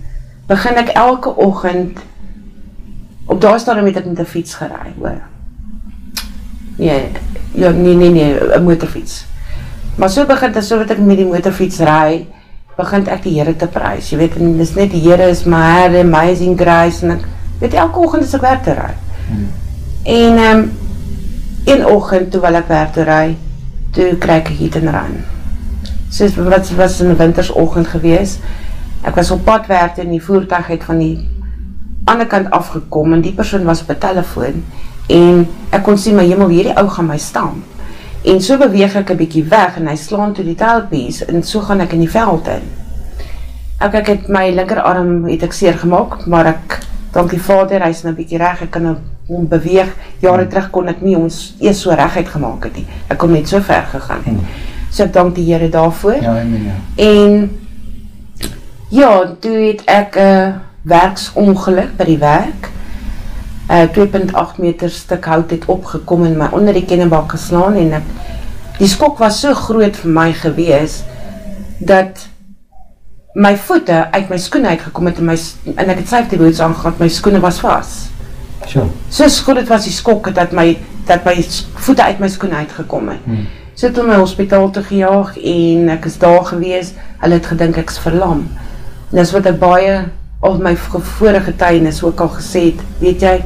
begin ek elke oggend op daai stadium het ek met 'n fiets gery, hoor. Nee, ja, nee, nee, nee, een motorfiets. Maar so begin dit, so wat ek met die motorfiets ry, begin ek die Here te prys. Jy weet, en dis net die Here is my Here, amazing grace en ek weet elke oggend as ek werk toe ry. Hmm. En um, een oggend toe wil ek werk toe ry, toe kry ek hit and run. So wat was 'n wintersoggend gewees. Ek was op pad werk en die voertuig het van die ander kant afgekom en die persoon was op 'n telefoon en ek kon sien my hemel hierdie ou gaan my stamp. En so beweeg ek 'n bietjie weg en hy slaan toe die tailpiece en so gaan ek in die veld in. Ek ek het my linkerarm het ek seer gemaak, maar ek dankie Vader, hy's nou 'n bietjie reg. Ek kan nou hom beweeg. Jare hmm. terug kon ek nie ons eers so reguit gemaak het nie. Ek kon net so ver gegaan het. Hmm. So ek dank die Here daarvoor. Ja, amen. Ja. En ja, toe het ek 'n uh, werksongeluk by die werk. 'n uh, 2.8 meter stuk hout het opgekom en my onder die kennebak geslaan en ek die skok was so groot vir my gewees dat my voete uit my skoene uitgekom het en my en ek het safety boots aangetrek, my skoene was vas. So. So skoon dit was die skok dat my dat my voete uit my skoene uitgekom het. Hmm. So toe my hospitaal toe gejaag en ek is daar gewees. Hulle het gedink ek's verlam. En dis wat ek baie al my vorige getuienis ook al gesê het, weet jy,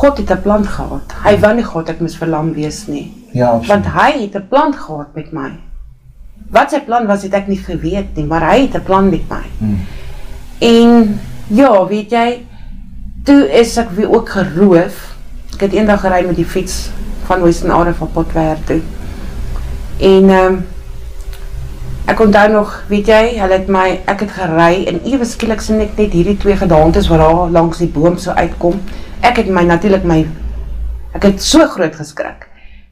God het 'n plan gehad. Hy wou nie God ek moes verlam wees nie. Ja, absoluut. Want hy het 'n plan gehad met my. Wat sy plan was, het ek nie geweet nie, maar hy het 'n plan met my. Hmm. En ja, weet jy, toe is ek weer ook geroof. Ek het eendag gery met die fiets van Western Area van Potwerk toe. En ehm um, ek onthou nog, weet jy, hulle het my ek het gery en ewe skielik sien ek net hierdie twee gedaantes wat daar langs die boom so uitkom. Ek het my natuurlik my ek het so groot geskrik.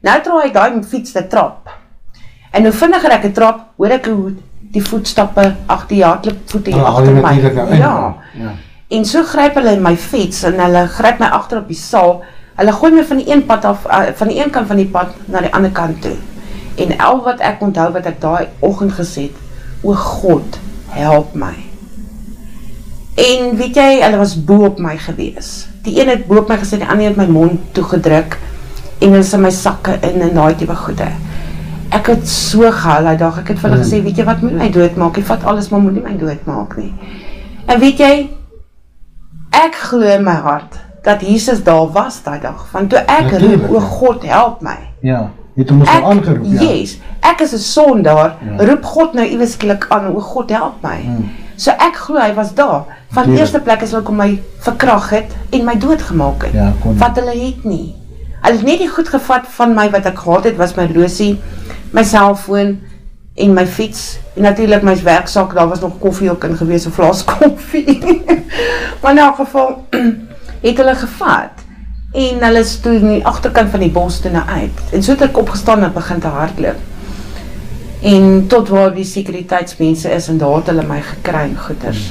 Nou draai ek daai fiets te trap. En hoe vinniger ek 'n trap, hoor ek hoe die voetstappe agter die hardloop voete hier agter my. Nou ja. Ja. En so gryp hulle my fiets en hulle gryp my agter op die saal. Hulle gooi my van die een pad af uh, van die een kant van die pad na die ander kant toe. En al wat ek onthou wat ek daai oggend gesê het, o God, help my. En weet jy, hulle was bo op my gewees. Die een het bo op my gesit, die ander het my mond toegedruk en hulle sit my sakke in en daai tipe goede. Ek het so gehuil daai dag. Ek het vir hulle gesê, weet jy wat moet my doodmaak? Jy vat alles maar moet nie my doodmaak nie. En weet jy, ek glo in my hart dat Jesus daar was daai dag. Want toe ek roep, o God, help my. Ja het hom ons nou aangeroep, ja. Yes, ek is 'n sondaar, ja. roep God nou iewes skielik aan, o God help my. Hmm. So ek glo hy was daar. Van die eerste plek is hulle kom my verkrag het en my doodgemaak het. Ja, wat hulle het nie. Hulle het net nie goed gevat van my wat ek gehad het, was my rosie, my selfoon en my fiets. En natuurlik my werksak, daar was nog koffie ook in gewees, 'n flas koffie. (laughs) maar in elk geval (clears throat) het hulle gevat en hulle is toe in die achterkant van die bos toe na uit. En so het ek opgestaan en begin te hardloop. En tot waar die sekuriteitsmense is en daar het hulle my gekry en goeders.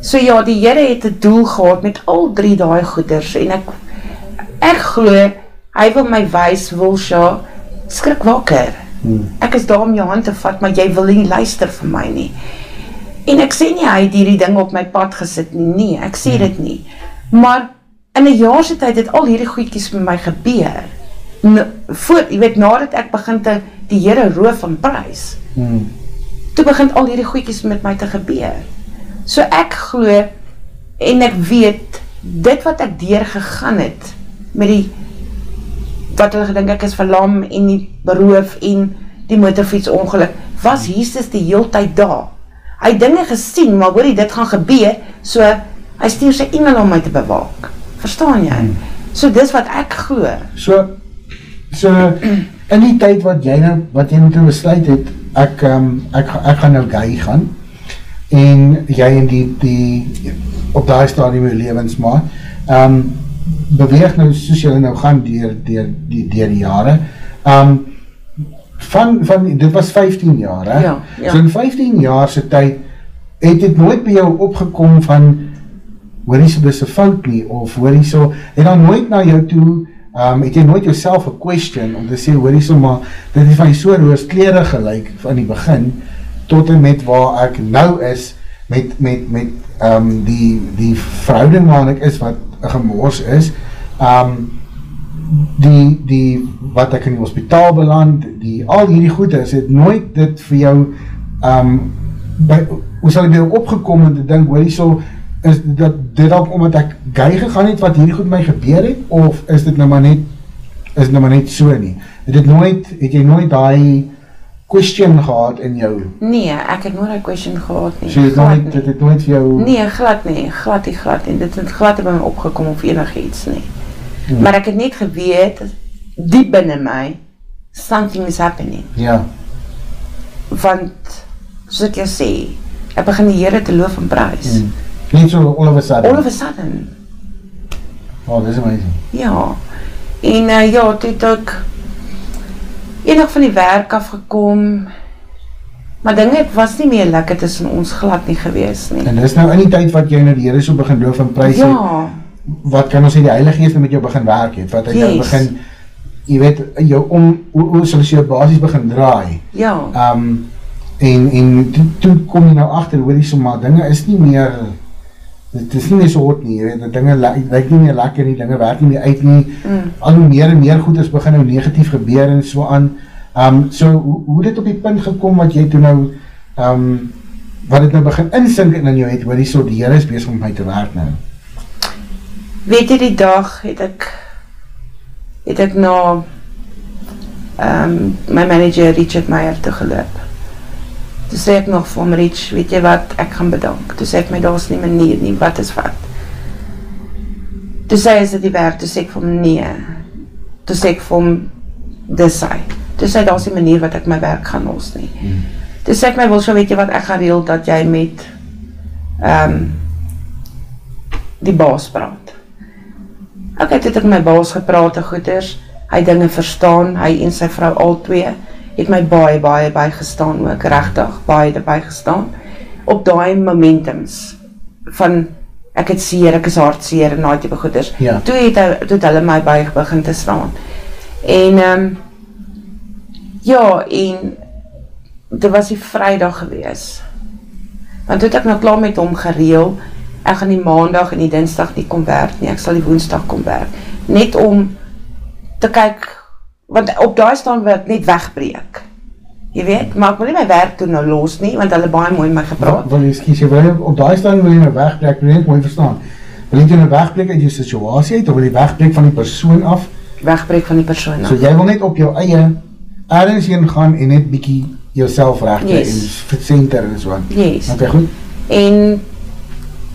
So ja, die Here het 'n doel gehad met al drie daai goeders en ek ek glo hy wil my wys wil sy skrik wakker. Hmm. Ek is daar om jou hand te vat, maar jy wil nie luister vir my nie. En ek sê nie hy het hierdie ding op my pad gesit nie. Nee, ek sê hmm. dit nie. Maar in 'n jaar se tyd het al hierdie goedjies met my gebeur. Voor, jy weet, nadat ek begin te die Here roof van prys. Hmm. Toe begin al hierdie goedjies met my te gebeur. So ek glo en ek weet dit wat ek deur gegaan het met die wat hulle gedink ek is verlam en die beroof en die motorfiets ongeluk was Jesus die heeltyd daar. Hy dinge gesien, maar hoorie dit gaan gebeur, so hy stuur sy engele om my te bewaak. Verstaan jy? So dis wat ek glo. So so (clears throat) in die tyd wat jy nou wat jy moet besluit het, ek um, ek ek gaan nou gay gaan en jy in die die op daai stadium in lewensmaat. Ehm um, beweeg nou soos jy nou gaan deur deur die deur die jare. Ehm um, van van dit was 15 jaar hè. Ja, ja. So in 15 jaar se tyd het dit nooit by jou opgekom van hoor jy so dis 'n fout nie of hoor jy so het dan nooit na jou toe um het jy nooit jouself 'n question om te sê hoor jy so maar dit is van jy so roos klere gelyk van die begin tot en met waar ek nou is met met met um die die verhouding waarin ek is wat 'n gemors is. Um die die wat ek in die hospitaal beland, die al hierdie goede, is het nooit dit vir jou um by hoe sal weer opgekom en te dink, hoorie so is dat dit dalk omdat ek gay gegaan het wat hierdie goed my gebeur het of is dit nou maar net is dit nou maar net so nie. Het dit nooit het jy nooit daai question gehad in jou? Nee, ek het nooit 'n question gehad nie. So Glad nooit dit het nooit vir jou Nee, glad nie, glad nie, glad nie. Dit het glad nie by my opgekom of enigiets nie. Hmm. Maar ek het net geweet diep binne my something is happening. ja. Want soos ek jou sê, ek begin die Here te loof en prys. Hmm. So all of a sudden. All of a sudden. Oh, this is amazing. Ja. En uh, ja, toe het ek enig van die werk afgekom. Maar dinge het- was nie meer lekker tussen ons glad nie gewees nie. En dis nou in die tyd wat jy nou die Here so begin loof en prys het, Ja. wat kan ons sê die Heilige Gees met jou begin werk het, wat hy jou begin jy weet jou om hoe, hoe sal jy basies begin draai. Ja. Um en en toe, toe kom jy nou agter hoor jy sommer dinge is nie meer dit is nie meer so hot nie, jy weet, dinge lyk nie meer lekker nie, dinge werk nie meer uit nie. Mm. Al hoe meer en meer goeders begin nou negatief gebeur en so aan. Um so hoe, hoe dit op die punt gekom wat jy toe nou um wat dit nou begin insink in jou het, hoor jy so die Here is besig om my te werk nou. Weet jy die dag het ek het ek na ehm um, my manager Richard Meyer toe geloop. Toe sê ek nog vir hom Rich, weet jy wat, ek gaan bedank. Toe sê ek my daar's nie manier nie, wat is wat? Toe sê hy is dit die werk, toe sê ek vir hom nee. Toe sê ek vir hom dis hy. Toe sê hy daar's nie manier wat ek my werk gaan los nie. Hmm. Toe sê ek my wil so weet jy wat ek gaan reël dat jy met ehm um, die baas praat. Ek het dit met my baas gepraat en goeders. Hy dinge verstaan, hy en sy vrou al twee het my baie baie bygestaan ook regtig, baie bygestaan op daai momentums van ek het seer, ek is hartseer en daai tipe goeders. Ja. Toe het toe het hulle my by begin te staan. En ehm um, ja, en dit was die Vrydag gewees. Want toe het ek nou klaar met hom gereël. Ek gaan die Maandag en die Dinsdag nie kom werk nie. Ek sal die Woensdag kom werk. Net om te kyk want op daai staan wil ek net wegbreek. Jy weet, maar ek wil nie my werk toe nou los nie want hulle baie mooi my gepraat. Wil jy skies jy wil jy op daai staan wil jy nou wegbreek, wil jy net mooi verstaan. Wil jy nou wegbreek uit jou situasie uit of wil jy wegbreek van die persoon af? Wegbreek van die persoon. So af. jy wil net op jou eie ergens heen gaan en net bietjie jouself regkry Yes. en versenter en so aan. Yes. Okay, goed. En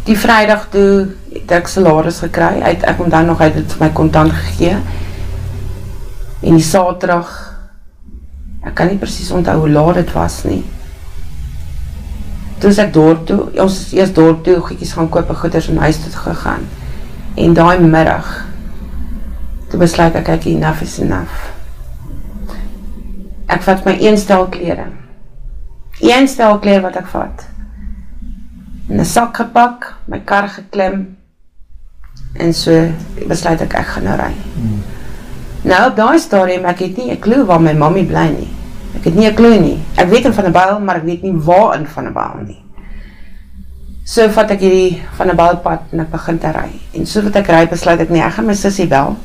die Vrydag toe het ek salaris gekry. Uit ek onthou nog het dit vir my kontant gegee. En die Saterdag ek kan nie presies onthou hoe laat dit was nie. Toe ek dorp toe, ons is eers dorp toe goedjies gaan koop en goeders in huis toe gegaan. En daai middag toe besluit ek ek enough is enough. Ek vat my een stel klere. Een stel klere wat ek vat in 'n sak gepak, my kar geklim en so besluit ek ek gaan nou ry. Hmm. Nou op daai stadium ek het nie 'n klou waar my mammie bly nie. Ek het nie 'n klou nie. Ek weet in van 'n byl, maar ek weet nie waar in van 'n byl nie. So vat ek hierdie van 'n bylpad en ek begin te ry. En so wat ek ry, besluit ek nee, ek gaan my sussie bel.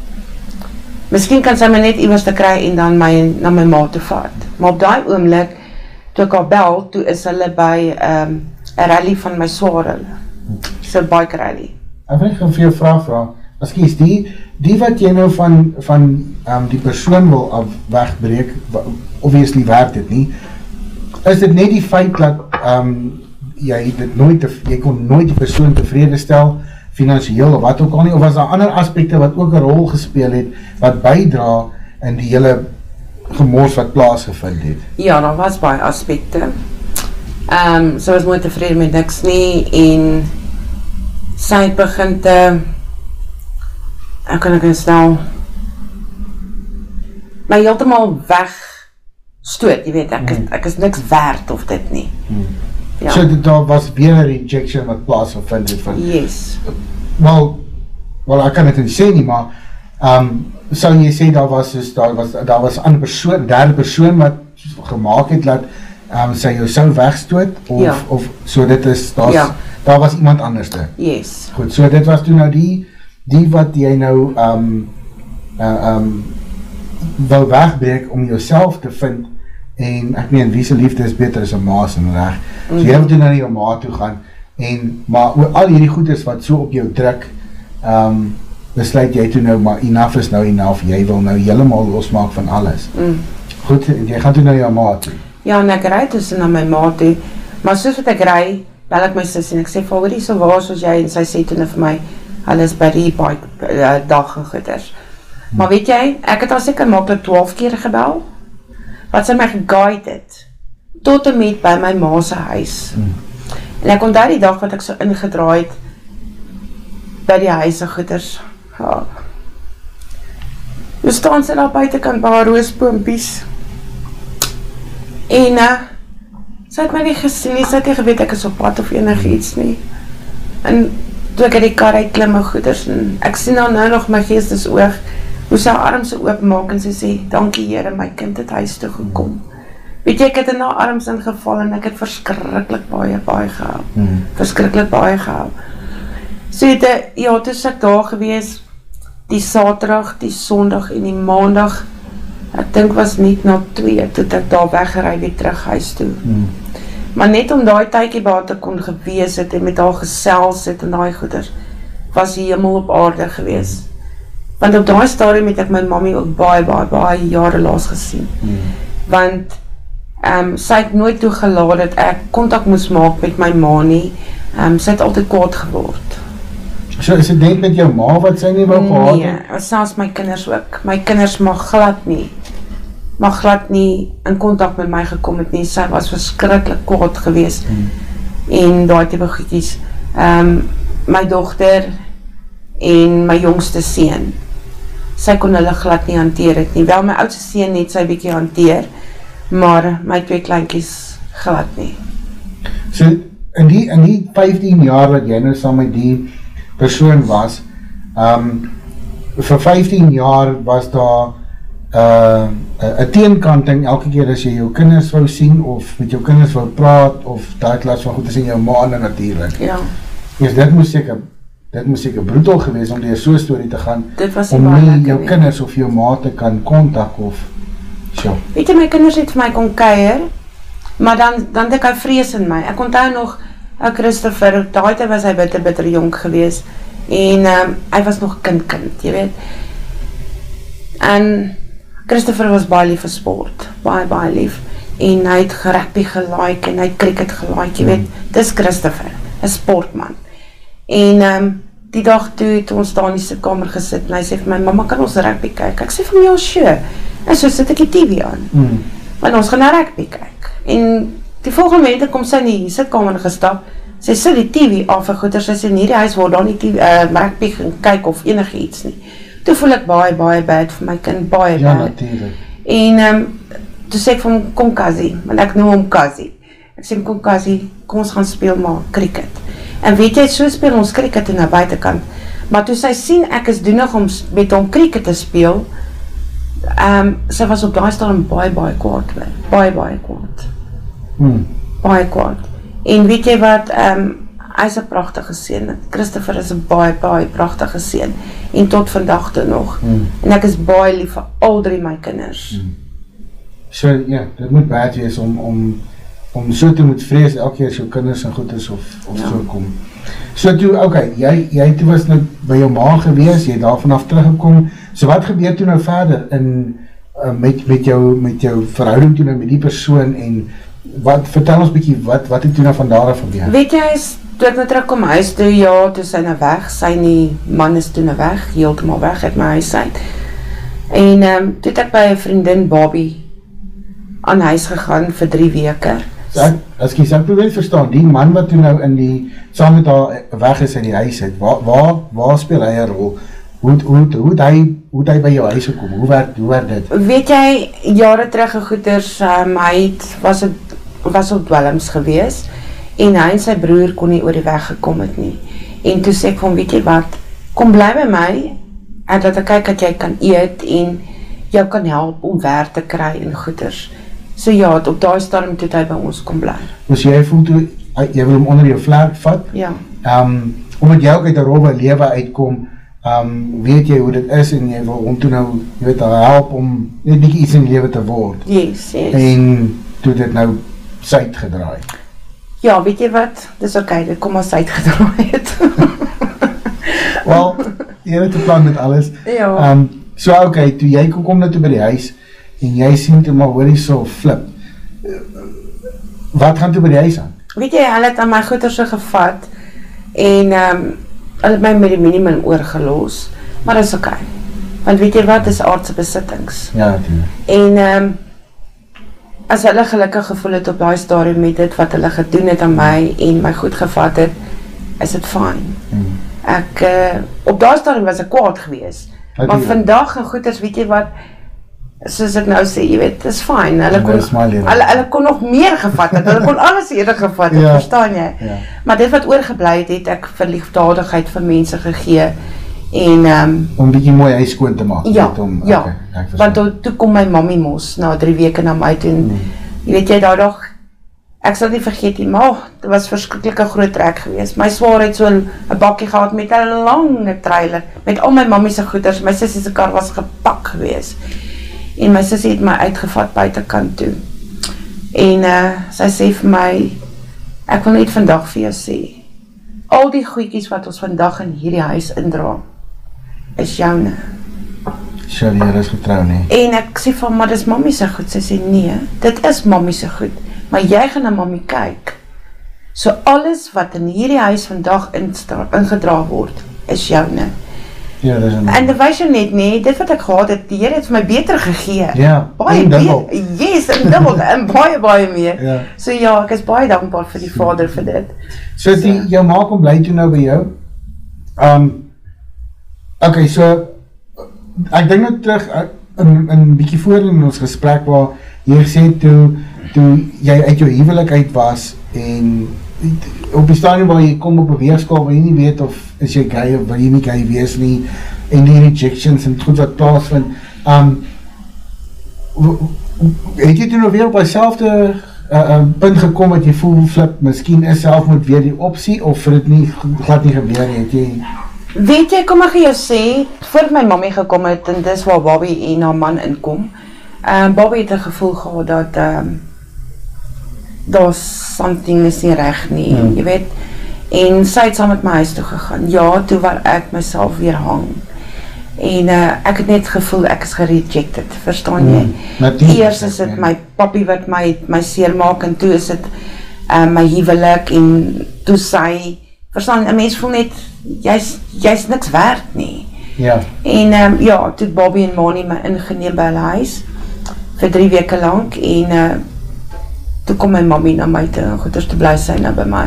Miskien kan sy my net iewers te kry en dan my na my ma toe vat. Maar op daai oomblik toe ek haar bel, toe is hulle by 'n um, rally van my swaar hulle. So bike rally. Ek wil net vir jou vra vra. Ekskuus, die die wat jy nou van van ehm um, die persoon wil af wegbreek, obviously werk dit nie. Is dit net die feit dat ehm um, jy dit nooit te, jy kon nooit die persoon tevrede stel finansiëel of wat ook al nie of was daar ander aspekte wat ook 'n rol gespeel het wat bydra in die hele gemors wat plaasgevind het? Ja, daar was baie aspekte. Ehm um, sy was nooit tevrede met niks nie en sy het begin te ek kan ek nou stel my heeltemal weg stoot, jy weet, ek is, ek is niks werd of dit nie. Hmm. Ja. So dit daar was weer 'n rejection wat plaasgevind het van yes. wel wel ek kan dit nie sê nie maar ehm um, sou jy sê daar was soos daar was daar was 'n ander persoon derde persoon wat gemaak het dat ehm um, sy jou sou wegstoot of Ja. of so dit is daar's Ja. daar was iemand anderste. Yes. Goed, so dit was toe nou die die wat jy nou um, uh um wou wegbreek om jouself te vind en ek meen wie se liefde is beter as 'n ma se reg. So jy moet toe na jou ma toe gaan en maar oor al hierdie goeders wat so op jou druk, um besluit jy toe nou maar enough is nou enough. Jy wil nou heeltemal losmaak van alles. Mm. Goed, jy gaan toe na jou ma toe. Ja, en ek ry tussen na my ma toe. Maar soos wat ek ry, bel ek my sussie en ek sê, "Vir hoorie, so waar is jy?" En sy sê toe net vir my, "Hulle is by die bike uh, dag en goeders." Maar weet jy, ek het al seker maklik 12 keer gebel. Wat sy my geguide het tot en met by my ma se huis. En ek onthou die dag wat ek so ingedraai het by die huis se goeders. Ja. Ons staan sy daar buitekant by haar roosboompies. En uh, sy het my nie gesien nie, sy het nie geweet ek is op pad of enig iets nie. En toe ek in die kar uit klim my goeders en ek sien nou nou nog my geestes oog, hoe sy arms so openmaak en sy sê, dankie Heere, my kind het huis toe gekom. Weet jy, ek het in haar arms ingeval en ek het verskrikkelijk baie, baie gehou. Hmm. Verskrikkelijk baie gehou. So het, ja, toe ek daar gewees, die saterdag, die sondag en die maandag, ek dink was niet na twee, toe ek daar weggerui weer terug huis toe. Hmm. Maar net om die tykie baar te kon gewees het en met haar gesels het en die goeders, was die hemel op aarde gewees. Want op die stadium het ek my mami ook baie, baie, baie jare laas gesien. Hmm. Want um, sy het nooit toegelaat dat ek contact moes maak met my ma nie. Um, sy het altyd kwaad geword. So is het net met jou ma wat sy nie wou gehad? Nee, selfs my kinders ook. My kinders mag glad nie maar glad nie in contact met my gekom het nie, sy was verskrikkelijk kwaad gewees, hmm. en daar het die begoedjes, um, ehm, my dochter, en my jongste sien, sy kon hulle glad nie hanteer het nie, wel my oudste sien het sy bykie hanteer, maar my twee kleinkies glad nie. So, in die, in die 15 jaar wat jy nou saam met die persoon was, um, vir 15 jaar was daar, uh, 'n teenkanting elke keer as jy jou kinders wou sien of met jou kinders wou praat of daai klas van goed te sien jou ma natuurlik. Ja. Eers dit moes seker dit moes seker brutal geweest om deur so 'n storie te gaan. Om nie jou kinders of jou ma te kan kontak of so. Weet jy my kinders het vir my kom kuier, maar dan dan het ek vrees in my. Ek onthou nog ou Christopher, daai tyd was hy bitter bitter jonk geweest en ehm um, hy was nog kind kind, jy weet. En Christopher was baie lief vir sport, baie, baie lief, en hy het rugby gelike, en hy het cricket gelike, jy weet, mm. dis Christopher, een sportman, en um, die dag toe het ons daar in die kamer gesit, en hy sê vir my, mama, kan ons rugby kyk? Ek sê vir my, ja, sure, en so sit ek die TV aan, mm. want ons gaan na rugby kyk, en die volgende moment kom sy in die sitkamer gestap, sy sit die TV af, en goed, sy sê, in hierdie huis word dan die TV, uh, rugby gaan kyk, of enige iets nie, toe voel ek baie, baie bad vir my kind, baie ja, bad. Ja, natuurlijk. En um, toe sê ek vir hom, kom Kazi, want ek noem hom Kazi. Ek sê, kom Kazi, kom ons gaan speel maar cricket. En weet jy, so speel ons cricket in die buitenkant. Maar toe sy sien ek is doenig om met hom cricket te speel, um, sy was op die staan baie, baie kwaad. Baie, baie kwaad. Hmm. Baie kwaad. En weet jy wat, um, hy is een prachtige sien, Christopher is een baie, baie prachtige sien, en tot vandag toe nog, hmm. en ek is baie lief vir al drie my kinders. Hmm. So, ja, dit moet baie wees om, om, om so te moet vrees, elke keer as jou kinders en goed is, of, of ja. so kom. So toe, okay, jy, jy toe was nou by jou ma gewees, jy daar vanaf teruggekom, so wat gebeur toe nou verder, in, uh, met, met, jou, met jou verhouding toe nou met die persoon, en wat, vertel ons bykie, wat, wat het toe nou van daar af gebeur? Weet jy, is toe ek nou terugkom huis toe, ja, toe sy nou weg, sy nie, man is toe nou weg, heeltemaal weg uit my huis uit. En um, toe het ek by een vriendin, Bobby, aan huis gegaan vir drie weke. Ek, as ek jy probeer verstaan, die man wat toe nou in die, saam met haar weg is in die huis het, waar, waar, waar speel hy een rol? Hoe, hoe, hoe, hy, hoe hy by jou huis gekom? Hoe werd, hoe werd dit? Weet jy, jare terug gegoeders, um, hy het, was, het, was op dwellings geweest, en hy en sy broer kon nie oor die weg gekom het nie. En toe sê ek van, weet jy wat, kom bly by my, en dat ek kyk dat jy kan eet, en jou kan help om werk te kry en goeders. So ja, op die storm toe hy by ons kom bly. Dus jy voel toe, jy wil hom onder jou vlerk vat? Ja. Um, omdat jy ook uit die rove lewe uitkom, um weet jy hoe dit is en jy wil hom toe nou jy weet help om net bietjie iets in lewe te word. Yes, yes. En toe dit nou suid gedraai. Ja, weet jy wat? Dis oké, okay, dit kom as uitgedraai het. (laughs) Wel, jy het 'n plan met alles. Ja. Um so oké, okay, toe jy kom kom nou toe by die huis en jy sien toe maar hoorie so flip. Wat gaan toe by die huis aan? Weet jy, hulle het aan my goeder so gevat en um, hulle het my met die minimum oorgelos. Maar dis oké. Okay. Want weet jy wat, dis aardse besittings. Ja, natuurlijk. En ehm um, as hulle gelukkig gevoel het op daai stadium met dit wat hulle gedoen het aan my en my goed gevat het, is dit fyn. Hmm. Ek uh, op daai stadium was ek kwaad geweest. Wat Maar vandag en goeders, weet jy wat, soos ek nou sê, jy weet, dis fyn. Hulle Ja, kon hulle hulle kon nog meer gevat het. Hulle kon (laughs) alles eerder gevat het, Ja. verstaan jy? Ja. Maar dit wat oorgebly het, het ek vir liefdadigheid vir mense gegee. En um, Om 'n bietjie mooi huis skoon te maak. ja, weet om, ja. okay, ek. Want toe, toe kom my mammie mos na 3 weke na my toe. en Hmm. Jy weet jy daai dag Ek sal nie vergeet nie, maar dit was verskriklike groot trek geweest. My swaar het so 'n bakkie gehad met 'n lange trailer met al my mammie se goeders. My sussie se kar was gepak geweest. En my sussie het my uitgevat buitekant toe. En uh sy sê vir my ek wil net vandag vir jou sê. Al die goedjies wat ons vandag in hierdie huis indra is joune. Sjoe, jy is getrou nie. En ek sê van, maar dis mammie se goed. Sy sê nee, dit is mammie se goed. Maar jy gaan na mammie kyk. So alles wat in hierdie huis vandag ingedra word, is joune. Ja, dis 'n En dit wys jou net nee, dit wat ek gehad het, die Here het vir my beter gegee. Ja, baie en dubbel. beter. Yes, en dubbel (laughs) en baie baie meer. Ja. So ja, ek is baie dankbaar vir die Vader vir dit. So die jou ma kom bly toe nou by jou. Um Okay, so ek dink nou terug uh, in in 'n bietjie voor in ons gesprek waar jy gesê het toe toe jy uit jou huwelik uit was en op die stadium waar jy kom op 'n weegskaal waar jy nie weet of is jy gay of wil jy nie gay wees nie en die rejections en goed wat plaasvind. Um het jy toe nog weer op dieselfde uh, uh, punt gekom dat jy voel flip, miskien is selfmoord weer die opsie of het dit nie glad nie gebeur het jy Weet jy, kom ek vir jou sê, voordat my mammie gekom het en dis waar Bobby en haar man inkom. Ehm um, Bobby het 'n gevoel gehad dat ehm um, daar's something is nie reg nie, Hmm. jy weet. En sy het saam met my huis toe gegaan. Ja, toe waar ek myself weer hang. En uh, ek het net gevoel ek is gerejected, verstaan jy? Hmm. Eers is dit my papi wat my my seermaak en toe is dit uh, my huwelik en toe sy verstaan 'n mens voel net jy's jy's niks werd nie. Ja, En ehm um, ja, toe het Bobby en Mani my ingeneem by hulle huis vir 3 weke lank en uh toe kom my mammie na my toe en goeders te bly sy nou by my.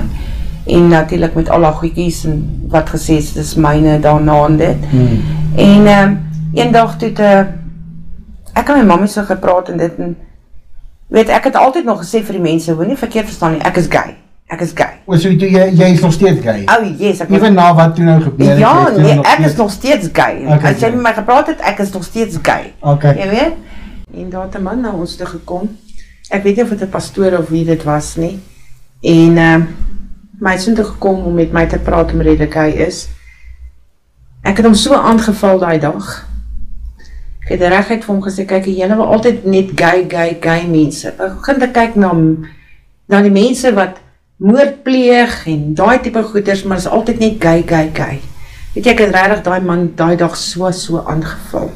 En natuurlik met al haar goedjies en wat gesê is dis myne daarna en dit. hmm. En ehm um, eendag toe te ek met my mammie so gepraat en dit en weet ek het altyd nog gesê vir die mense, moenie verkeerd verstaan nie, ek is gay. Ek is gay. O, so jy, jy is nog steeds gay? O, oh, yes, ek Even na wat toe nou gebeur het, Ja, is nee, nog ek steeds- is nog steeds gay. Okay, As jy met my gepraat het, ek is nog steeds gay. Okay. Jy weet? En daar het 'n man na ons toe gekom. Ek weet nie of dit 'n pastoor of wie dit was nie. En uh, my het toe gekom om met my te praat om redelik hy is. Ek het hom so aangeval daai dag. Ek het reguit vir hom gesê kyk, julle wil altyd net gay gay gay mense. Ek begin te kyk na na die mense wat moord pleeg en daai tipe goeders, maar is altyd net gay gay gay. Weet jy ek het regtig daai man daai dag so so aangeval.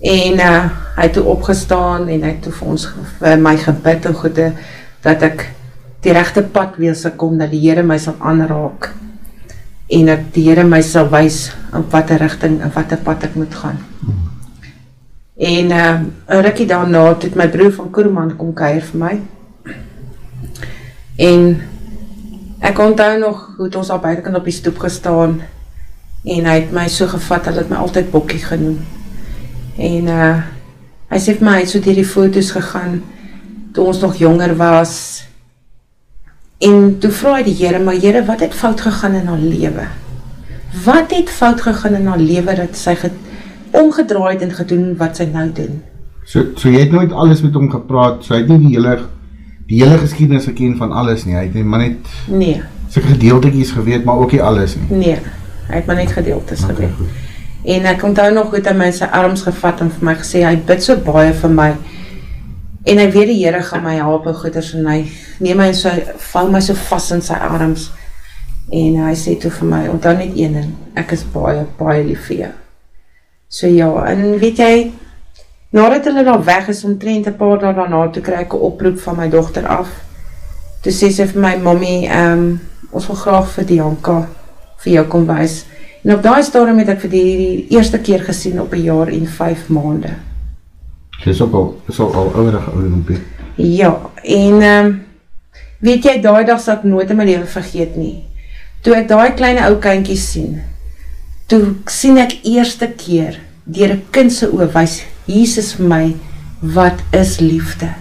En uh hy het toe opgestaan en hy het toe vir ons vir my gebid en goede dat ek die regte pad weer sal kom dat die Here my sal aanraak en dat die Here my sal wys in watter rigting en watter pad ek moet gaan. En uh 'n rukkie daarna het my broer van Koerman kom kuier vir my. En ek onthou nog hoe het ons al buitekant op die stoep gestaan en hy het my so gevat, hulle het my altyd Bokkie genoem. En uh hy sê vir my hy het so deur die foto's gegaan toe ons nog jonger was. En toe vra hy die Here, maar Here, wat het fout gegaan in haar lewe? Wat het fout gegaan in haar lewe dat sy ge omgedraai het en gedoen wat sy nou doen? So so jy het nooit alles met hom gepraat, so hy het nie die hele die hele geskiedenis geken van alles nie. Hy het net maar net Nee, sulke gedeeltetjies geweet, maar ook nie alles nie. nee. Hy het maar net gedeeltes Okay, gebid. goed. En ek onthou nog goed hy my in sy arms gevat en vir my gesê hy bid so baie vir my. En hy weet die Here gaan my help en goeders en hy neem my in sy vou my so vas in sy arms. En hy sê toe vir my, onthou net een ding, ek is baie baie lief vir jou. So ja, en weet jy, nadat hulle daar weg is omtrent 'n paar dae daarna toe kry ek 'n oproep van my dogter af. Toe sê sy vir my, "Mommy, ehm um, ons wil graag vir Dianka vir jou kom wys." En op daai stadium het ek vir die, die eerste keer gesien op 'n jaar en 5 maande. Sy is ook al, is al, al ouderige ouderdompie. Ja, en ehm um, weet jy daai dag sal ek nooit in my lewe vergeet nie. Toe ek daai klein ou kindjie sien, toe sien ek eerste keer deur 'n kind se oë wys Jesus vir my wat is liefde.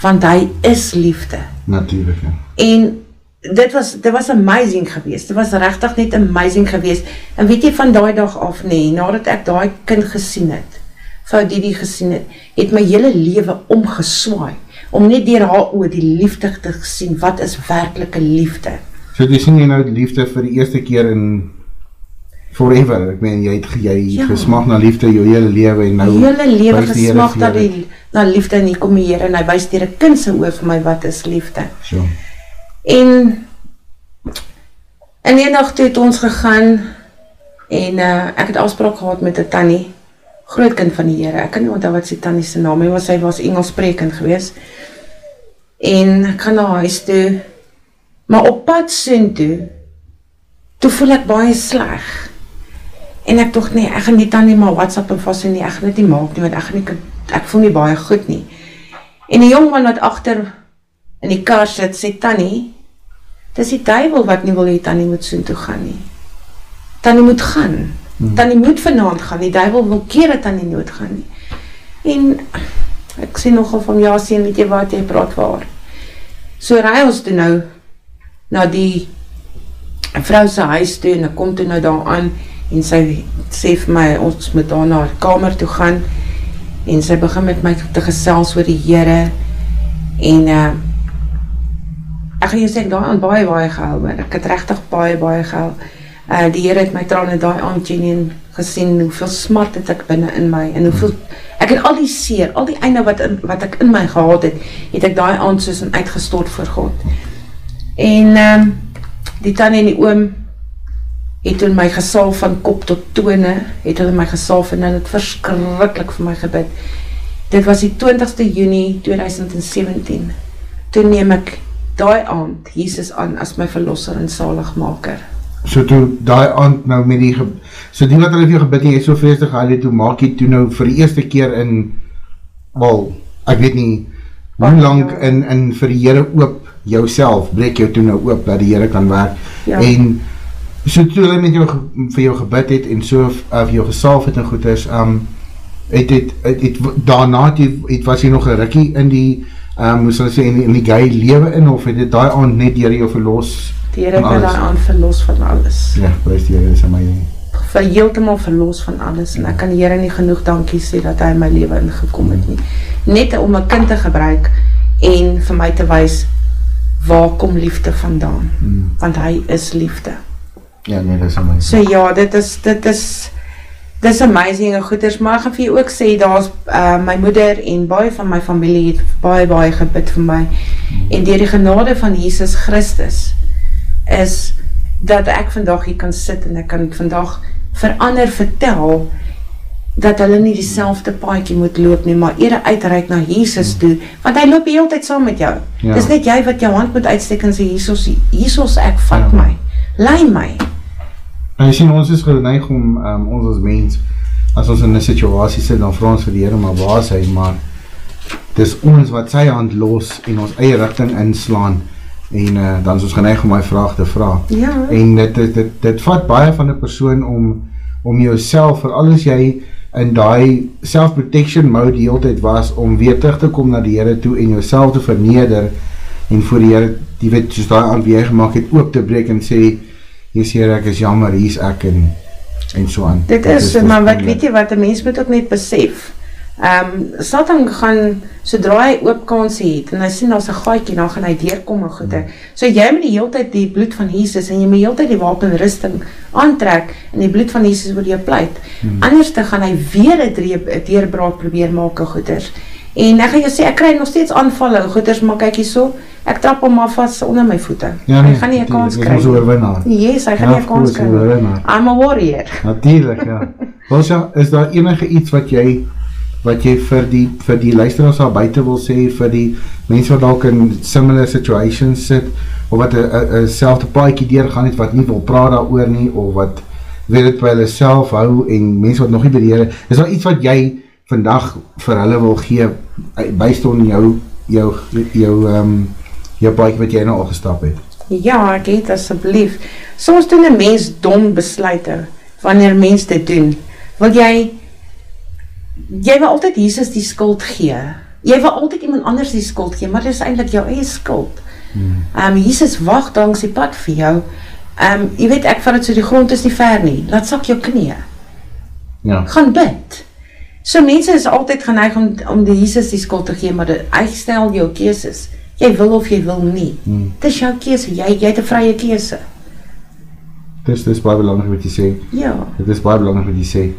Want hy is liefde. Natuurlijk, ja. En dit was dit was amazing geweest. Dit was regtig net amazing geweest. En weet jy van daai dag af nê, nee, nadat ek daai kind gesien het, vrou Didi gesien het, het my hele lewe omgeswaai om net deur haar oë die liefde te sien. Wat is werklike liefde? So jy sien jy nou liefde vir die eerste keer in forever. Ek meen jy het jy Ja. gesmag na liefde jou hele lewe en nou hele lewe gesmag na die na liefde en hier kom die Here en hy wys deur 'n kind se oë vir my wat is liefde. So. En in eendag toe het ons gegaan en uh, ek het afspraak gehad met 'n tannie, groot kind van die Here. Ek kan nie onthou wat sy tannie se naam maar sy was Engels sprekend geweest. En ek gaan na huis toe. Maar op pad soontoe toe voel ek baie sleg. En ek dink nee, ek gaan nie tannie maar WhatsApp en vas nie. Ek gaan dit nie maak nie want ek gaan nie ek voel nie baie goed nie. En die jong man wat agter in die kar sit, sê Tannie, dis die duiwel wat nie wil hê Tannie moet soontoe gaan nie. Tannie moet gaan. Hmm. Tannie moet vanaand gaan. Die duiwel wil keer dat Tannie nooit gaan nie. En ek sê nogal van ja, sien weet jy wat jy praat waar. So ry ons toe nou na die vrou se huis toe en ek kom toe nou daar aan en sy sê vir my ons moet daar na haar kamer toe gaan en sy begin met my te gesels oor die Here en uh ek gaan jou sê daai aan baie baie gehuil hoor. Ek het regtig baie baie gehuil. Uh die Here het my trane daai aand genuen gesien hoeveel smart het ek binne in my en hoeveel ek het al die seer, al die einde wat in, wat ek in my gehad het, het ek daai aand soos in uitgestort voor God. En ehm um, die tannie en die oom het toen my gesalf van kop tot tone, het hulle my gesalf en hulle het verskriklik vir my gebid. Dit was die 20ste Junie 2017. Toe neem ek daai aand Jesus aan as my verlosser en zaligmaker. So toe daai aand nou met die so die wat hulle vir jou gebid het, jy het so vreeslik gehad het, toe maak jy toe nou vir die eerste keer in wel, ek weet nie hoe lank in in vir die Here oop jouself, breek jou toe nou oop dat die Here kan werk. Ja. En so toe hulle met jou vir jou gebid het en so uh, vir jou gesalf het en goeders, um het het, het, het daarna het, het was jy nog 'n rukkie in die um hoe sal ek sê in die, in die gay lewe in of het dit daai aand net deur jou verlos? Die Here het Van my alles. daai aand verlos van alles. Ja, prys die Here, dis amazing. Vir heeltemal verlos van alles en ek kan die Here nie genoeg dankie sê dat hy in my lewe ingekom het nie. Net om 'n kind te gebruik en vir my te wys waar kom liefde vandaan? Mm. Want hy is liefde. Ja, nee, dis amazing. So ja, dit is dit is dis amazing en goeders, maar ek gaan vir jou ook sê daar's uh, my moeder en baie van my familie het baie baie gebid vir my. En deur die genade van Jesus Christus is dat ek vandag hier kan sit en ek kan vandag vir ander vertel dat hulle nie dieselfde paadjie moet loop nie, maar eerder uitreik na Jesus toe, want hy loop die hele tyd saam met jou. Ja. Dis net jy wat jou hand moet uitsteek en sê Jesus, Jesus ek vat Ja. my. Lei my. En jy sien ons is geneig om um, ons as mens as ons in 'n situasie sit dan vra ons vir die Here maar waar is hy maar dis ons wat sy hand los en ons eie rigting inslaan en uh, dan is ons geneig om daai vraag te vra. Ja. En dit dit dit, dit vat baie van 'n persoon om om jouself veral as jy in daai self-protection mode die hele tyd was om weer terug te kom na die Here toe en jouself te verneder en voor die Here, jy weet, soos daai aan wie jy gemaak het, oop te breek en sê hier sê ek is jammer, hier's ek en en so aan. Dit is, dis maar wat weet jy wat 'n mens moet ook net besef Ehm um, Satan gaan sodra hy oop kans het en hy sien daar's 'n gaatjie dan gaan hy deurkom en goeie. So jy moet die hele tyd die bloed van Jesus en jy moet die hele tyd die wapenrusting aantrek en die bloed van Jesus oor jou pleit. Hmm. Anders dan gaan hy weer 'n deurbraak probeer maak en goeders. En ek gaan jou sê ek kry nog steeds aanvalle en goeders maar kyk hierso. Ek trap hom maar vas onder my voete. Ja, nee, hy gaan nie 'n kans kry. Ons oorwinnaar. Yes, hy gaan ja, nie 'n kans kry. I'm a warrior. Natuurlik, ja. (laughs) Welsa, is daar enige iets wat jy wat jy vir die vir die luisteraars daar buite wil sê vir die mense wat dalk in similar situations sit of wat 'n selfde paadjie deurgaan het wat nie wil praat daaroor nie of wat weet dit by hulle self hou en mense wat nog nie by die Here is daar iets wat jy vandag vir hulle wil gee bystaan jou jou jou ehm um, jou paadjie wat jy nou al gestap het Ja, ek het asseblief. Soms doen 'n mens dom besluite wanneer mense dit doen. Wil jy jy wil altyd Jesus die skuld gee. Jy wil altyd iemand anders die skuld gee, maar dit is eintlik jou eie skuld. Hmm. Ehm um, Jesus wag langs die pad vir jou. Ehm um, jy weet ek vat dit so die grond is nie ver nie. Laat sak jou knieë. Ja. Gaan bid. So mense is altyd geneig om om die Jesus die skuld te gee, maar dit uitstel jou keuses. Jy wil of jy wil nie. Hmm. Dis jou keuse. Jy jy het 'n vrye keuse. Dis dis baie belangrik wat jy sê. Ja. Dit is baie belangrik wat jy sê.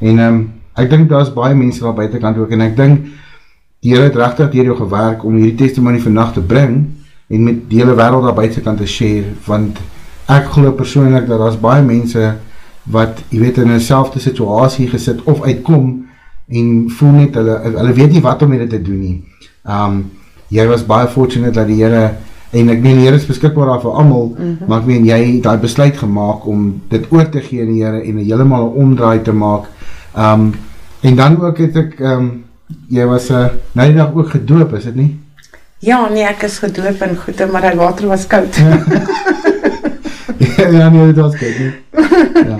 En ehm um, ek dink daar's baie mense daar buitekant ook en ek dink die Here het regtig deur jou gewerk om hierdie testimonie vandag te bring en met die hele wêreld daar buitekant te share want ek glo persoonlik dat daar's baie mense wat jy weet in 'n selfde situasie gesit of uitkom en voel net hulle hulle weet nie wat om met dit te doen nie. Um jy was baie fortunate dat die Here en ek meen die Here is beskikbaar daar vir almal, mm -hmm. maar ek meen jy daai besluit gemaak om dit oor te gee aan die Here en 'n heeltemal 'n omdraai te maak. Um En dan ook het ek um, jy was 'n uh, nou die dag ook gedoop, is dit nie? Ja, nee, ek is gedoop en goeie, maar die water was koud. (laughs) ja, nee, dit was koud nie. (laughs) Ja.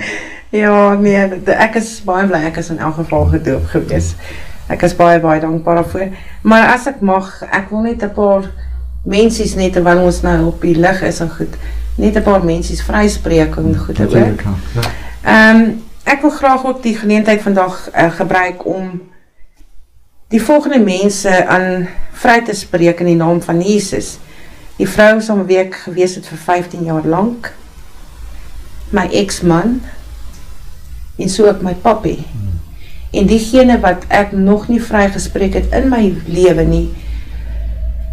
Ja, nee, ek is baie bly ek is in elk geval gedoop gewees. Ek is baie baie dankbaar daarvoor. Maar as ek mag, ek wil net 'n paar mensies net terwyl ons nou op die lig is en goed, net 'n paar mensies vryspreek en goed ook. Ja, ja. Ehm um, ek wil graag ook die geleentheid vandag uh, gebruik om die volgende mense aan vry te spreek in die naam van Jesus. Die vrou is om week gewees het vir 15 jaar lank. My ex-man en so ook my papi. En diegene wat ek nog nie vry gespreek het in my lewe nie,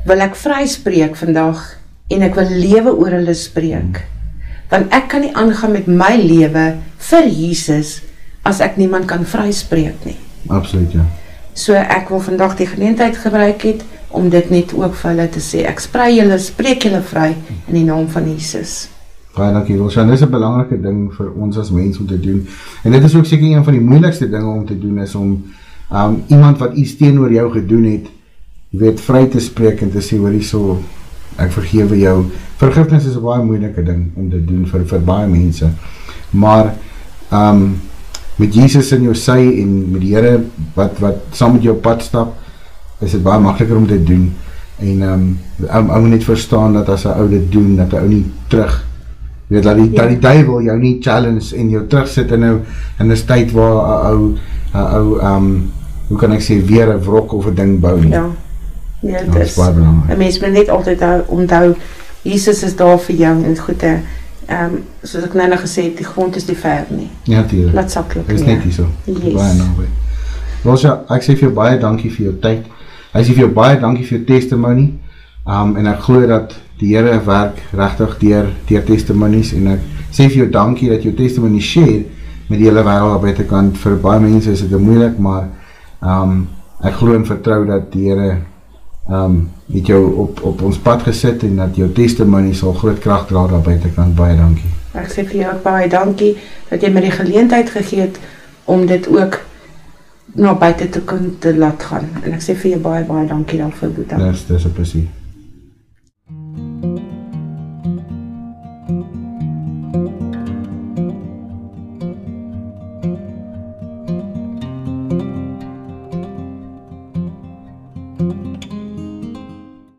wil ek vry spreek vandag en ek wil lewe oor hulle spreek. Hmm want ek kan nie aangaan met my lewe vir Jesus as ek niemand kan vryspreek nie. Absoluut ja. So ek wil vandag die geleentheid gebruik het om dit net ook vir hulle te sê. Ek sprei julle, spreek julle vry in die naam van Jesus. Baie dankie. Sien dis 'n belangrike ding vir ons as mense om te doen. En dit is ook seker een van die moeilikste dinge om te doen is om um iemand wat iets teenoor jou gedoen het, jy weet, vry te spreek en te sê hoor hierso ek vergewe jou. Vergifnis is 'n baie moeilike ding om te doen vir vir baie mense. Maar um, met Jesus in jou sy en met die Here wat wat saam met jou pad stap, is dit baie makliker om te doen. En um, ou moet net verstaan dat as 'n ou dit doen, dat 'n ou nie terug weet dat die ja. dat die duiwel jou nie challenge en jou terugsit in 'n in 'n tyd waar 'n ou 'n ou um, hoe kan ek sê weer 'n wrok of 'n ding bou nie. Ja. Ja, dit is baie belangrik. 'n Mens moet net altyd onthou Jesus is daar vir jou en goed hè. Ehm um, soos ek nou net gesê het, die grond is nie ver nie. Ja, dit laat saklik. Dit is net hierso. Yes. Baie naby. Rosa, ek sê vir jou baie dankie vir jou tyd. Ek sê vir jou baie dankie vir jou testimony. Ehm um, en ek glo dat die Here werk regtig deur deur testimonies en ek sê vir jou dankie dat jou testimony share met die hele wêreld op buitekant vir baie mense is dit moeilik, maar ehm um, ek glo en vertrou dat die Here um, het jou op, op ons pad gesit en dat jou testimony sal groot kracht dra daar buitenkant, baie dankie. Ek sê vir jou baie dankie dat jy my die geleentheid gegeet om dit ook na buiten te kunnen te laat gaan. En ek sê vir jou baie, baie dankie daarvoor, Boeta. Dis, dis een plezier.